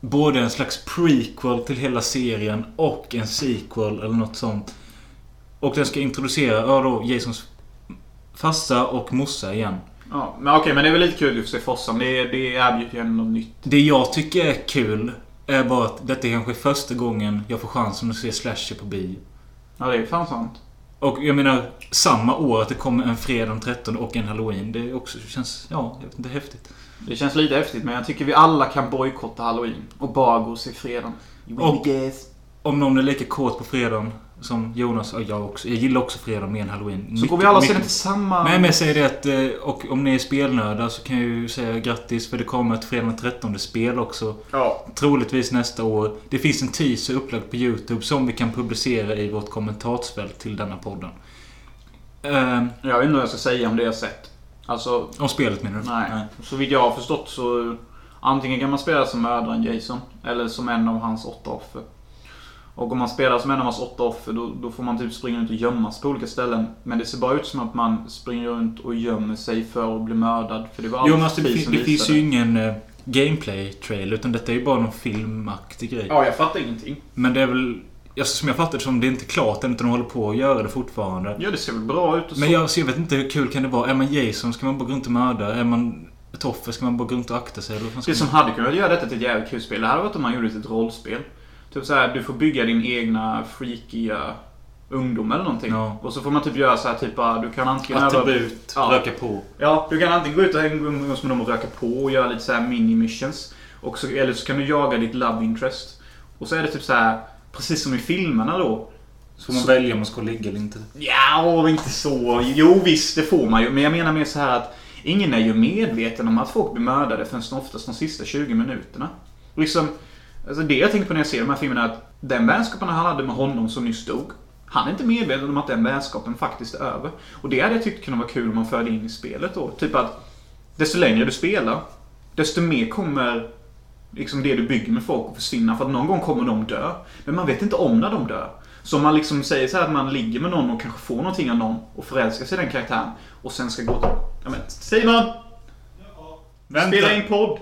både en slags prequel till hela serien och en sequel eller något sånt. Och den ska introducera, ja då, Jasons farsa och morsa igen. Ja, men okej, men det är väl lite kul att se Fossan. Det, det erbjuder ju ändå något nytt. Det jag tycker är kul är bara att detta är kanske första gången jag får chansen att se slasher på bio. Ja, det är fan sant. Och jag menar, samma år att det kommer en fredag den 13 och en halloween. Det också, känns, ja, jag vet inte, häftigt. Det känns lite häftigt, men jag tycker vi alla kan bojkotta Halloween. Och bara gå och se fredagen. Och- Om någon är lika kåt på fredagen som Jonas och jag också. Jag gillar också fredag mer än halloween. Så går vi alla den tillsammans. Nej men jag säger det att, eh, och om ni är spelnördar så kan jag ju säga grattis för det kommer ett fredag den 13 spel också. Ja. Troligtvis nästa år. Det finns en teaser upplagd på YouTube som vi kan publicera i vårt kommentarsfält till denna podden. Eh, Jag vet inte vad jag ska säga om det jag sett. Alltså, om spelet menar du? nej. Så vitt jag har förstått så... Antingen kan man spela som mördaren Jason. Eller som en av hans åtta offer. Och om man spelar som en av hans åtta offer då, då får man typ springa runt och gömma sig på olika ställen. Men det ser bara ut som att man springer runt och gömmer sig för att bli mördad. För det var Jo men alltså, det, som det finns ju ingen eh, gameplay-trail utan detta är ju bara någon filmaktig grej. Ja, jag fattar ingenting. Men det är väl... Alltså, som jag fattar det som, det är inte klart än utan de håller på att göra det fortfarande. Ja, det ser väl bra ut och så. Men jag, så jag vet inte hur kul kan det vara? Är man Jason ska man bara gå runt och mörda. Är man ett offer ska man bara gå runt och akta sig. Eller vad Det som man... hade kunnat göra detta till ett jävligt kul spel, det hade varit om man gjorde det till ett rollspel. Typ så här, du får bygga din egna freakiga ungdom eller någonting. Ja. Och så får man typ göra så här, typ bara, du kan antingen... Attribut, Ja. röka på. Ja, du kan antingen gå ut och umgås med dem och röka på och göra lite så här mini-missions. Och så, eller så kan du jaga ditt love interest. Och så är det typ så här, precis som i filmerna då. Så får man välja om man ska ligga eller inte. Ja, inte så. Jo, visst, det får man ju. Men jag menar mer så här att ingen är ju medveten om att folk blir mördade förrän oftast de sista 20 minuterna. Och liksom, alltså det jag tänker på när jag ser de här filmerna är att den vänskapen han hade med honom som nyss dog. Han är inte medveten om att den vänskapen faktiskt är över. Och det hade jag tyckt kunde vara kul om man förde in i spelet då. Typ att desto längre du spelar, desto mer kommer liksom det du bygger med folk att försvinna. För att någon gång kommer de dö. Men man vet inte om när de dör. Så om man liksom säger så här att man ligger med någon och kanske får någonting av någon och förälskar sig i den karaktären. Och sen ska gå till... Ja men Simon! Vänta! Spela in podd!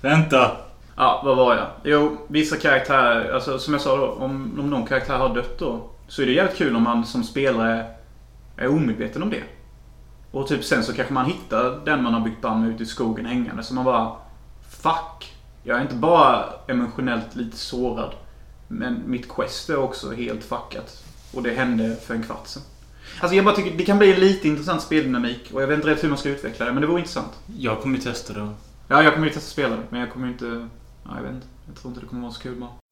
Vänta! Ja, vad var jag? Jo, vissa karaktärer, alltså som jag sa då, om, om någon karaktär har dött då. Så är det jävligt kul om man som spelare är omedveten om det. Och typ sen så kanske man hittar den man har byggt band med ute i skogen hängande. Så man bara... Fuck! Jag är inte bara emotionellt lite sårad. Men mitt quest är också helt fuckat. Och det hände för en kvart sedan. Alltså jag bara tycker det kan bli en lite intressant speldynamik. Och jag vet inte rätt hur man ska utveckla det, men det vore intressant. Jag kommer ju testa det. Ja, jag kommer ju testa spela det, men jag kommer ju inte... Ja, jag vet inte. Jag tror inte det kommer vara så kul bara.